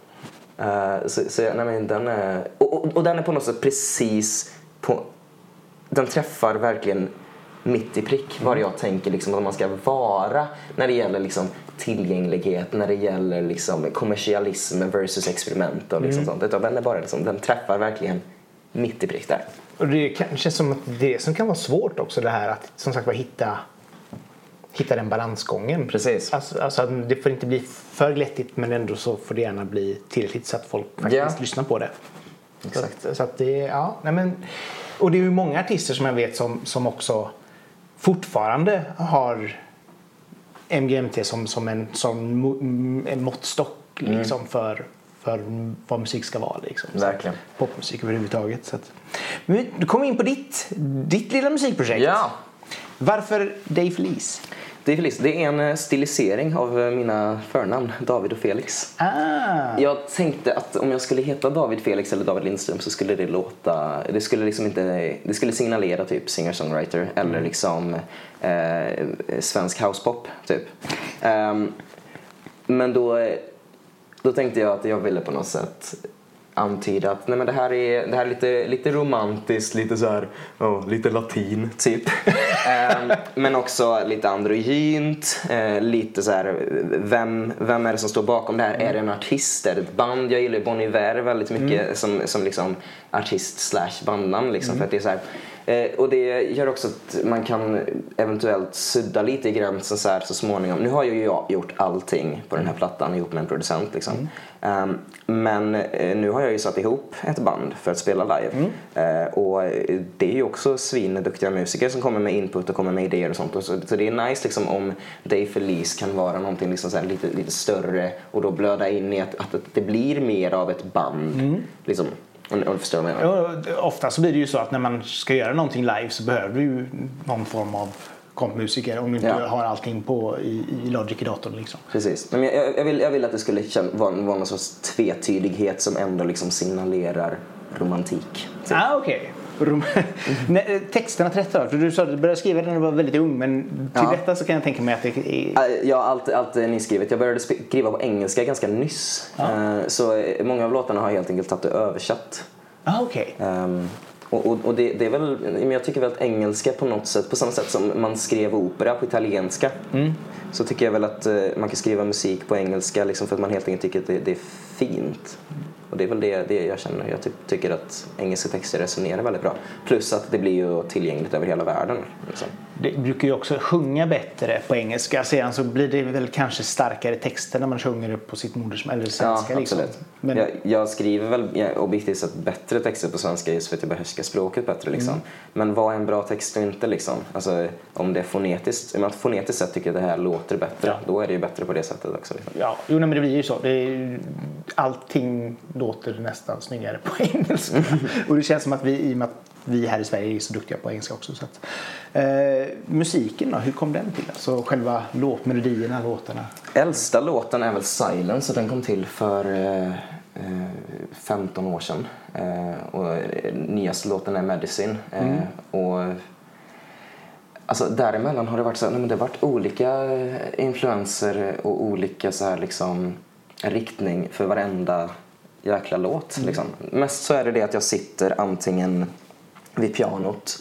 Uh, så, så nej, men den är, och, och, och, den är på något sätt precis på, den träffar verkligen mitt i prick var jag tänker liksom att man ska vara när det gäller liksom tillgänglighet, när det gäller liksom kommersialism versus experiment och liksom mm. sånt. Den, är bara liksom, den träffar verkligen mitt i prick där. Och det känns som att det som kan vara svårt också det här att som sagt hitta hitta den balansgången. Precis. Alltså, alltså, det får inte bli för glättigt men ändå så får det gärna bli tillräckligt så att folk faktiskt yeah. lyssnar på det. Exakt. Så, så att det, ja, nej men, och det är ju många artister som jag vet som, som också fortfarande har MGMT som, som en, som en måttstock mm. liksom, mm. för, för vad musik ska vara. Liksom. Verkligen. Popmusik överhuvudtaget. Så att. Men du kom in på ditt, ditt lilla musikprojekt. Ja. Varför Dave Felice? Dave Felice, det är en eh, stilisering av eh, mina förnamn, David och Felix. Ah. Jag tänkte att om jag skulle heta David Felix eller David Lindström så skulle det låta, det skulle liksom inte, det skulle signalera typ singer-songwriter eller mm. liksom eh, svensk housepop typ. Um, men då, då tänkte jag att jag ville på något sätt antyda att nej men det här är, det här är lite, lite romantiskt, lite så här, oh, lite latin typ. [LAUGHS] eh, men också lite androgynt, eh, lite så här, vem, vem är det som står bakom det här? Mm. Är det en artist? Är det ett band? Jag gillar Bon Iver väldigt mycket mm. som, som liksom artist slash bandnamn liksom, mm. för att det är så här, Eh, och det gör också att man kan eventuellt sudda lite i gränsen så, här, så småningom. Nu har ju jag gjort allting på den här plattan ihop med en producent. Liksom. Mm. Um, men eh, nu har jag ju satt ihop ett band för att spela live. Mm. Uh, och det är ju också svinduktiga musiker som kommer med input och kommer med idéer och sånt. Och så, så, det är nice liksom, om Dave Felice kan vara någonting liksom så här, lite, lite större och då blöda in i att, att det blir mer av ett band. Mm. Liksom, om du förstår vad jag menar. Ofta så blir det ju så att när man ska göra någonting live så behöver du ju någon form av kompmusiker om du inte ja. har allting på i, i Logic i datorn. Liksom. Precis. Men jag, jag, vill, jag vill att det skulle vara, vara någon sorts tvetydighet som ändå liksom signalerar romantik. Typ. Ah, okay. Rom Nej, texterna till detta För du sa att du började skriva när du var väldigt ung men till ja. detta så kan jag tänka mig att det är... Ja, allt, allt är nyskrivet. Jag började skriva på engelska ganska nyss. Ja. Eh, så många av låtarna har jag helt enkelt tagit och översatt. Ah, okay. Um, ehm, och, och, och det, det, är väl, men jag tycker väl att engelska på något sätt, på samma sätt som man skrev opera på italienska, mm. så tycker jag väl att man kan skriva musik på engelska liksom för att man helt enkelt tycker att det, det är fint. Och det är väl det, det jag känner. Jag ty tycker att engelska texter resonerar väldigt bra. Plus att det blir ju tillgängligt över hela världen. Liksom. Det brukar ju också sjunga bättre på engelska. Sedan så blir det väl kanske starkare texter när man sjunger det på sitt modersmål eller svenska. Ja, liksom. Men... Jag, jag, skriver väl jag, objektivt sett bättre texter på svenska just för att jag behärskar språket bättre. Liksom. Mm. Men vad är en bra text och inte? Liksom? Alltså, om det är fonetiskt, om man fonetiskt sett tycker att det här låter bättre, ja. då är det ju bättre på det sättet också. Liksom. Ja, jo, men det blir ju så. Det är, allting låter nästan snyggare på [LAUGHS] engelska. och det känns som att vi, i och med att vi här i Sverige är så duktiga på engelska också. Så att, eh, musiken då, hur kom den till? Alltså själva låtmelodierna, låtarna? Äldsta låten är väl Silence och den kom till för eh, 15 eh, år sedan. Eh, och nyaste låten är Medicine. Eh, mm. och Alltså däremellan har det varit så nej, men det har varit olika influenser och olika så här liksom riktning för varenda jäkla låt. Mm. Liksom. Mest så är det det att jag sitter antingen vid pianot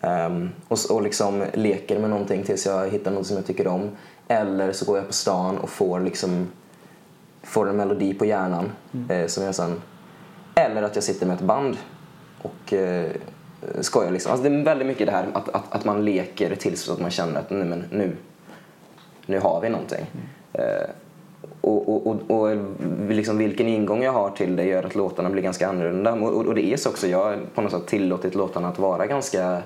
um, och, och liksom leker med någonting tills jag hittar något som jag tycker om. Eller så går jag på stan och får, liksom, får en melodi på hjärnan mm. eh, som jag sen... Eller att jag sitter med ett band och eh, skojar. Liksom. Alltså det är väldigt mycket det här att, att, att man leker tills att man känner att nej, men nu, nu har vi någonting. Mm. Eh, och, och, och, och liksom vilken ingång jag har till det gör att låtarna blir ganska annorlunda. Och, och det är så också, jag har på något sätt tillåtit låtarna att vara ganska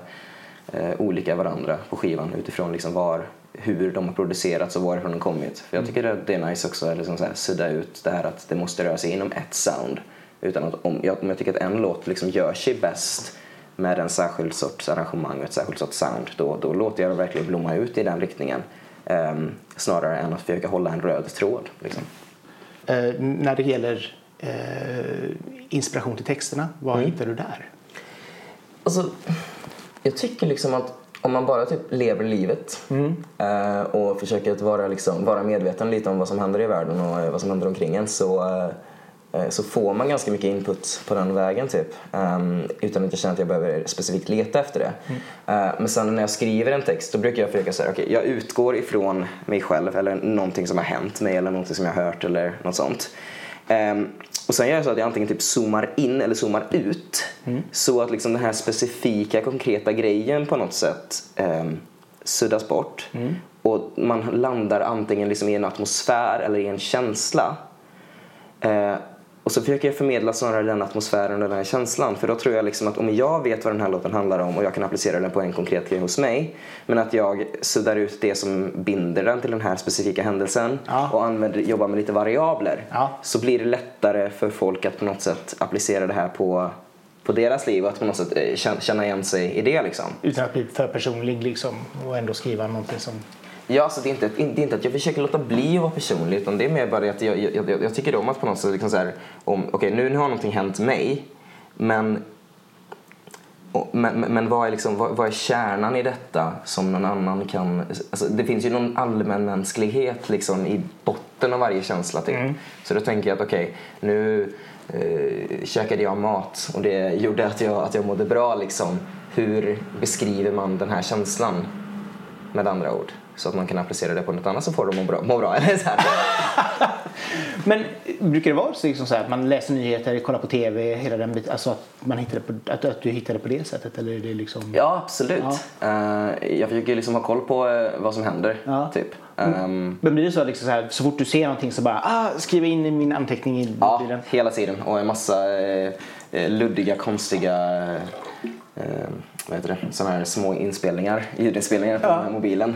eh, olika varandra på skivan utifrån liksom var, hur de har producerats och varifrån de kommit. För jag tycker att det är nice också att liksom sudda ut det här att det måste röra sig inom ett sound. Utan att om jag, om jag tycker att en låt liksom gör sig bäst med en särskild sorts arrangemang och ett särskilt sorts sound, då, då låter jag det verkligen blomma ut i den riktningen. Um, snarare än att försöka hålla en röd tråd. Liksom. Uh, när det gäller eh, inspiration till texterna? Vad hittar du där? Alltså, jag tycker liksom att om man bara typ lever livet eh, och försöker att vara, liksom, vara medveten lite om vad som händer i världen och eh, vad som händer omkring en så, eh, eh, så får man ganska mycket input på den vägen typ. Ehm, utan att jag känner att jag behöver specifikt leta efter det. Eh, men sen när jag skriver en text då brukar jag försöka säga okej jag utgår ifrån mig själv eller någonting som har hänt mig eller någonting som jag har hört eller något sånt. Ehm, och sen gör jag så att jag antingen typ zoomar in eller zoomar ut. Så att liksom den här specifika konkreta grejen på något sätt um, suddas bort. Och man landar antingen liksom i en atmosfär eller i en känsla. Och så försöker jag förmedla snarare den atmosfären och den här känslan. För då tror jag liksom att om jag vet vad den här låten handlar om och jag kan applicera den på en konkret grej hos mig. Men att jag suddar ut det som binder den till den här specifika händelsen Ja. och använder, jobbar med lite variabler. Ja. Så blir det lättare för folk att på något sätt applicera det här på, på deras liv och att på något sätt eh, känna igen sig i det liksom. Utan att bli för personlig liksom och ändå skriva någonting som... Ja, alltså det, är inte, det är inte att jag försöker låta bli att vara personlig utan det är mer bara det att jag, jag, jag, jag tycker om att på något sätt liksom så här, om, okej nu, nu har någonting hänt mig men, men, men- vad, är liksom, vad, vad är kärnan i detta som någon annan kan... Alltså det finns ju någon allmänmänsklighet liksom i botten av varje känsla typ. Så då tänker jag att okej, nu eh, käkade jag mat och det gjorde att jag, att jag mådde bra liksom. Hur beskriver man den här känslan? Med andra ord. Så att man kan applicera det på något annat så får de må bra. Må bra eller så. [LAUGHS] Men brukar det vara liksom så att man läser nyheter, kollar på tv, hela den biten, alltså att, man hittar det på, att, att du hittar det på det sättet? Eller är det liksom... Ja, absolut. Eh, jag försöker liksom ha koll på eh, vad som händer. Ja. Typ. Ehm, Men blir det så, liksom så, här, så fort du ser någonting så bara ah, skriva in i min anteckning i ja, bilen? hela tiden. Och en massa eh, luddiga, konstiga eh, vad heter det? Såna här små inspelningar, ljudinspelningar på Ja. den här mobilen.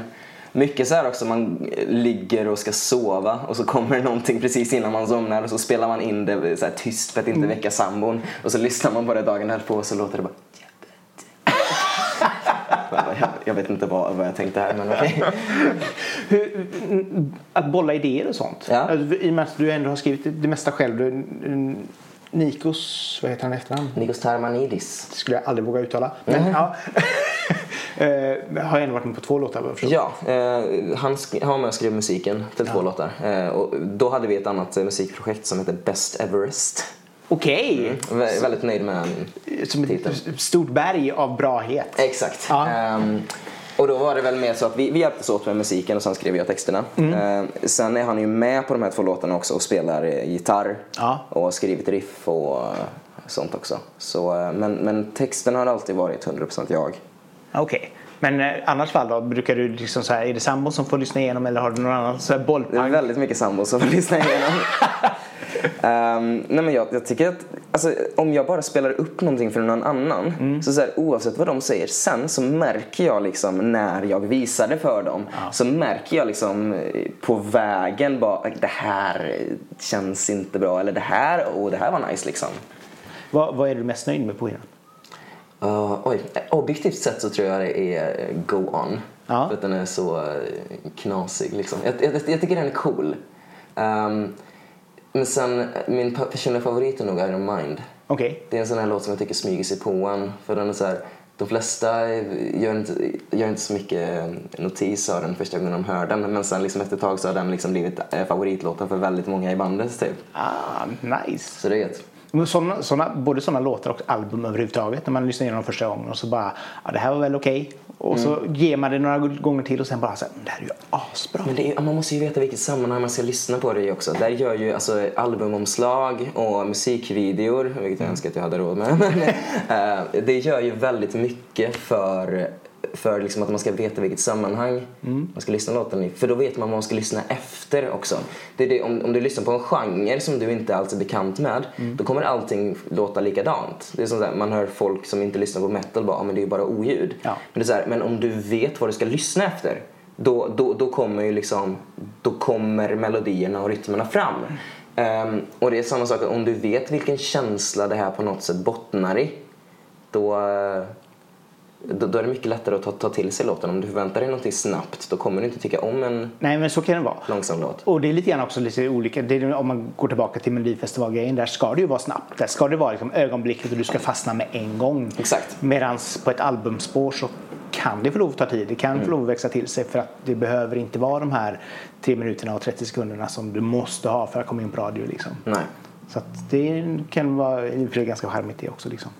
Mycket så här också, man ligger och ska sova och så kommer det någonting precis innan man somnar och så spelar man in det så tyst för att inte väcka sambon och så lyssnar man på det dagen därpå och så låter det bara [LAUGHS] jag, jag vet inte vad, vad jag tänkte här men okej. [LAUGHS] Hur, att bolla idéer och sånt. Ja. Alltså, I och med att du ändå har skrivit det mesta själv. Du, mm, Nikos, vad heter han efternamn? Nikos Tarmanidis. Det skulle jag aldrig våga uttala. Men, ja. [LAUGHS] Eh, har ändå varit med på två låtar vad jag. Ja, eh, han, han var med och skrev musiken till två låtar. Eh, och då hade vi ett annat eh, musikprojekt som heter Best Everest. Okej. Vä- väldigt nöjd med Som titeln. ett stort berg av brahet. Exakt. Ja. Ehm, och då var det väl mer så att vi, vi hjälptes åt med musiken och sen skrev jag texterna. Mm. Ehm, sen är han ju med på de här två låtarna också och spelar eh, gitarr Ja. och har skrivit riff och eh, sånt också. Så, eh, men, men texten har alltid varit 100% jag. Okej. Men eh, annars fall då? Brukar du liksom så här, är det sambon som får lyssna igenom eller har du någon annan så här Det är väldigt mycket sambo som får lyssna igenom. [LAUGHS] Ehm, nej men jag, jag tycker att alltså, om jag bara spelar upp någonting för någon annan så, så här, oavsett vad de säger sen så märker jag liksom när jag visar det för dem så märker jag liksom eh, på vägen bara det här känns inte bra eller det här, och det här var nice liksom. Vad, vad är du mest nöjd med på innan? Uh, oj, objektivt sett så tror jag det är eh, Go On. Ja. För att den är så eh, knasig liksom. Jag, jag, jag tycker den är cool. Ehm, men sen, min personliga favorit är nog Iron Mind. Okej. Det är en sån här låt som jag tycker smyger sig på en. För den är så här, de flesta gör inte, gör inte så mycket notis av den första gången de hör den. Men sen liksom efter ett tag så har den liksom blivit eh, favoritlåten för väldigt många i bandet typ. Ah, nice. Så det är gött. Såna, såna, både sådana låtar och album överhuvudtaget när man lyssnar igenom första gången och så bara ja, det här var väl okej och så ger man det några gånger till och sen bara så här, det här är ju asbra. Men är, man måste ju veta vilket sammanhang man ska lyssna på det i också. Där gör ju alltså, albumomslag och musikvideor, vilket jag önskar att jag hade råd med. [LAUGHS] Men, eh, det gör ju väldigt mycket för, för liksom att man ska veta vilket sammanhang man ska lyssna låten i. För då vet man vad man ska lyssna efter också. Det det, om, om du lyssnar på en genre som du inte alls är bekant med, då kommer allting låta likadant. Det är som så här, man hör folk som inte lyssnar på metal bara, "Ja, men det är ju bara oljud. Ja. Men, det är så här, men om du vet vad du ska lyssna efter då, då, då kommer ju liksom då kommer melodierna och rytmerna fram. Ehm, och det är samma sak om du vet vilken känsla det här på något sätt bottnar i då, eh, då, då är det mycket lättare att ta, ta till sig låten. Om du förväntar dig någonting snabbt då kommer du inte tycka om en Nej, men så kan det vara. långsam låt. Och det är lite grann också lite olika. Är, om man går tillbaka till Melodifestivalgrejen, där ska det ju vara snabbt. Där ska det vara liksom ögonblicket och du ska fastna med en gång. Exakt. Medan på ett albumspår så kan det få lov att ta tid. Det kan få lov att växa till sig för att det behöver inte vara de här 3 minuterna och 30 sekunderna som du måste ha för att komma in på radio. Liksom. Nej. Så det kan vara i ganska charmigt det också. Liksom.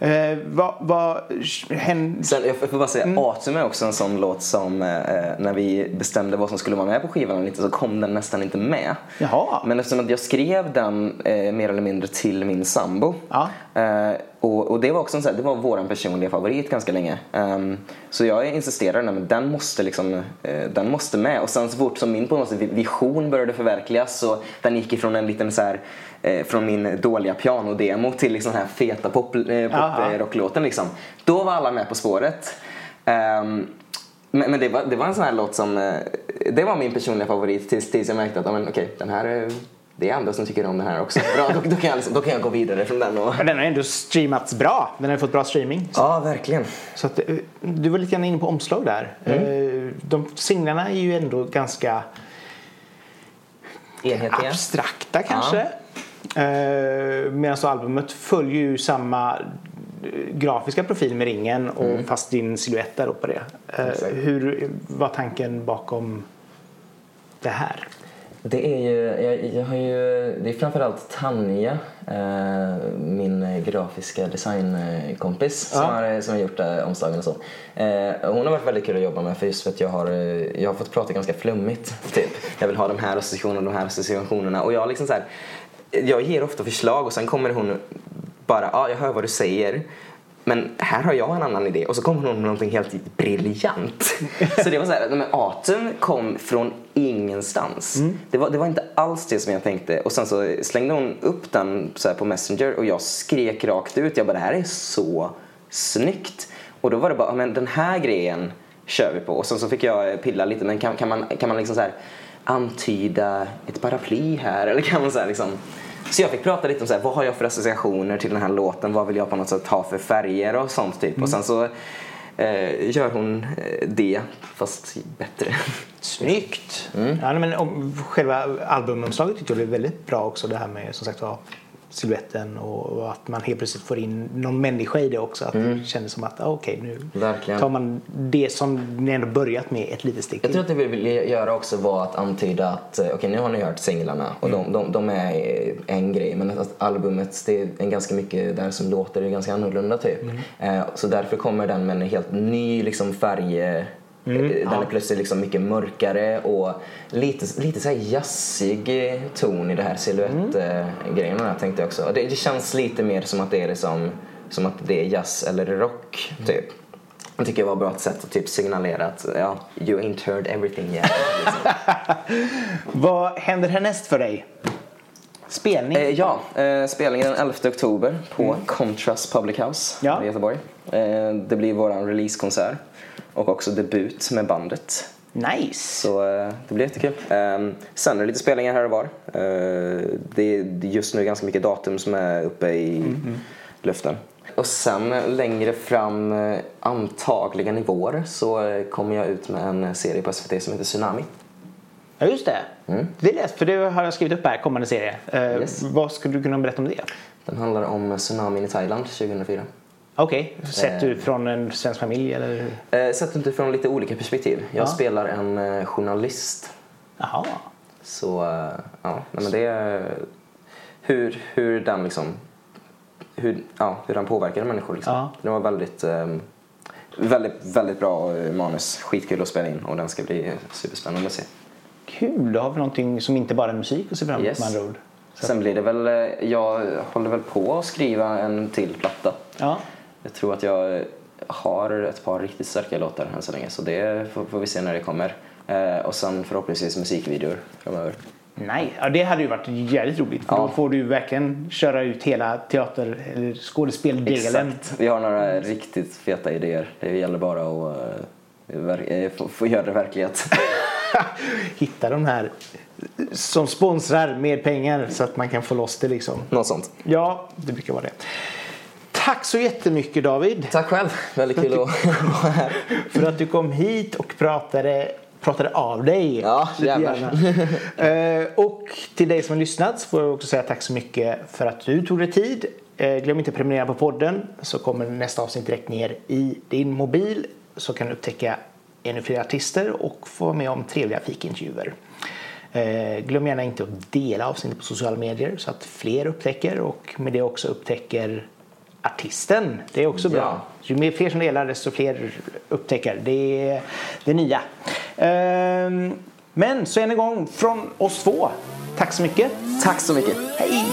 Eh, vad, vad händer? Sen, jag får bara säga, Atum är också en sån låt som eh, när vi bestämde vad som skulle vara med på skivan eller inte så kom den nästan inte med. Jaha. Men eftersom att jag skrev den eh, mer eller mindre till min sambo. Ja. Eh, och, och det var också en det var våran personliga favorit ganska länge. Ehm, så jag insisterade, men den måste liksom, eh, den måste med. Och sen så fort som min på något sätt vision började förverkligas så den gick ifrån en liten så här eh, från min dåliga pianodemo till liksom den här feta pop, eh, poprocklåten liksom. Då var alla med på spåret. Ehm, men, men det, var, det var en sån här låt som, det var min personliga favorit tills, tills jag märkte att men, okej, den här, det är andra som tycker om den här också. Bra, då, då, kan jag, liksom, då kan jag gå vidare från den. Och... Den har ändå streamats bra. Den har fått bra streaming. Ja, verkligen. Så att, eh, du var lite grann inne på omslag där. Eh, De singlarna är ju ändå ganska Enhetliga. abstrakta kanske. Eh, Medan så albumet följer ju samma grafiska profil med ringen och fast din silhuett där på det. Exakt. hur var tanken bakom det här? Det är ju, jag, jag har ju, det är framförallt Tanja, eh, min grafiska designkompis som, Ja. har, som har gjort eh, omslagen och så. Eh, hon har varit väldigt kul att jobba med för just för att jag har, eh, jag har fått prata ganska flummigt. [LAUGHS] Typ, jag vill ha de här associationerna, de här associationerna. Och jag liksom så här, jag ger ofta förslag och sen kommer hon bara, ja jag hör vad du säger. Men här har jag en annan idé och så kommer hon med någonting helt briljant. [LAUGHS] Så det var så här, men Atum kom från ingenstans. Det, var, det var inte alls det som jag tänkte. Och sen så slängde hon upp den så på Messenger och jag skrek rakt ut. Jag bara, det här är så snyggt. Och då var det bara, "Ja, men den här grejen kör vi på. Och sen så fick jag pilla lite, men kan, kan man, kan man liksom så här antyda ett paraply här? Eller kan man så här liksom... Så jag fick prata lite om så här, vad har jag för associationer till den här låten? Vad vill jag på något sätt ha för färger och sånt typ. Och sen så eh, gör hon eh, det, fast bättre. Snyggt! Ja, men, själva albumomslaget tyckte jag blev väldigt bra också. Det här med som sagt var siluetten och, att man helt plötsligt får in någon människa i det också. Att det kändes som att ah, okej nu Verkligen. tar man det som ni ändå börjat med ett litet steg Jag tror att det vi ville göra också var att antyda att eh, okej nu har ni hört singlarna och de, de, de är en grej men att albumet det är en ganska mycket där som låter ganska annorlunda typ. Eh, så därför kommer den med en helt ny liksom färg eh, Den är plötsligt liksom mycket mörkare och lite, lite så här jazzig eh, ton i det här silhuettgrejen mm. tänkte också. Det, det känns lite mer som att det är liksom, som att det är jazz eller rock typ. Det tycker jag var ett bra sätt att typ signalera att ja, you ain't heard everything yet. [LAUGHS] Vad händer härnäst för dig? Spelning? Eh, ja, eh, spelningen den 11 oktober på Contrast Public House Ja. i Göteborg. Eh, det blir vår releasekonsert och också debut med bandet. Nice! Så eh, det blir jättekul. Eh, sen är det lite spelningar här och var. Eh, det är just nu ganska mycket datum som är uppe i luften. Och sen längre fram, eh, antagligen i vår, så kommer jag ut med en serie på SVT som heter Tsunami. Ja, just det. Det är läst, för det har jag skrivit upp här, kommande serie. Yes. Vad skulle du kunna berätta om det? Den handlar om tsunamin i Thailand 2004. Okej, sett ut från en svensk familj eller? Eh, sett utifrån lite olika perspektiv. Jag Ja. spelar en eh, journalist. Jaha. Så eh, ja, men det är hur, hur den liksom hur, ja, hur den påverkar människor. Liksom. Ja. Det var väldigt, eh, väldigt, väldigt bra eh, manus. Skitkul att spela in och den ska bli superspännande att se. Kul, då har vi någonting som inte bara är musik att se fram emot Yes. med andra ord. Så- Sen blir det väl, eh, jag håller väl på att skriva en till platta. Ja. Jag tror att jag har ett par riktigt starka låtar än så länge så det får, får vi se när det kommer. Eh, och sen förhoppningsvis musikvideor framöver. Nej, ja, det hade ju varit jävligt roligt. För Ja. Då får du verkligen köra ut hela teater eller skådespeldelen. Exakt. Vi har några riktigt feta idéer. Det gäller bara att eh, eh, få, få göra det verklighet. [LAUGHS] Hitta de här som sponsrar med pengar så att man kan få loss det liksom. Något sånt. Ja, det brukar vara det. Tack så jättemycket David. Tack själv. Väldigt kul att vara här. För att du kom hit och pratade, pratade av dig. Ja, grann. [LAUGHS] Eh, och till dig som har lyssnat så får jag också säga tack så mycket för att du tog dig tid. Eh, glöm inte att prenumerera på podden så kommer nästa avsnitt direkt ner i din mobil så kan du upptäcka ännu fler artister och få med om trevliga fikintervjuer. Eh, glöm gärna inte att dela avsnittet på sociala medier så att fler upptäcker och med det också upptäcker artisten. Det är också bra. Ja. Ju mer fler som delar desto fler upptäcker. Det är det nya. Ehm, Men så än en gång från oss två. Tack så mycket. Tack så mycket. Hej!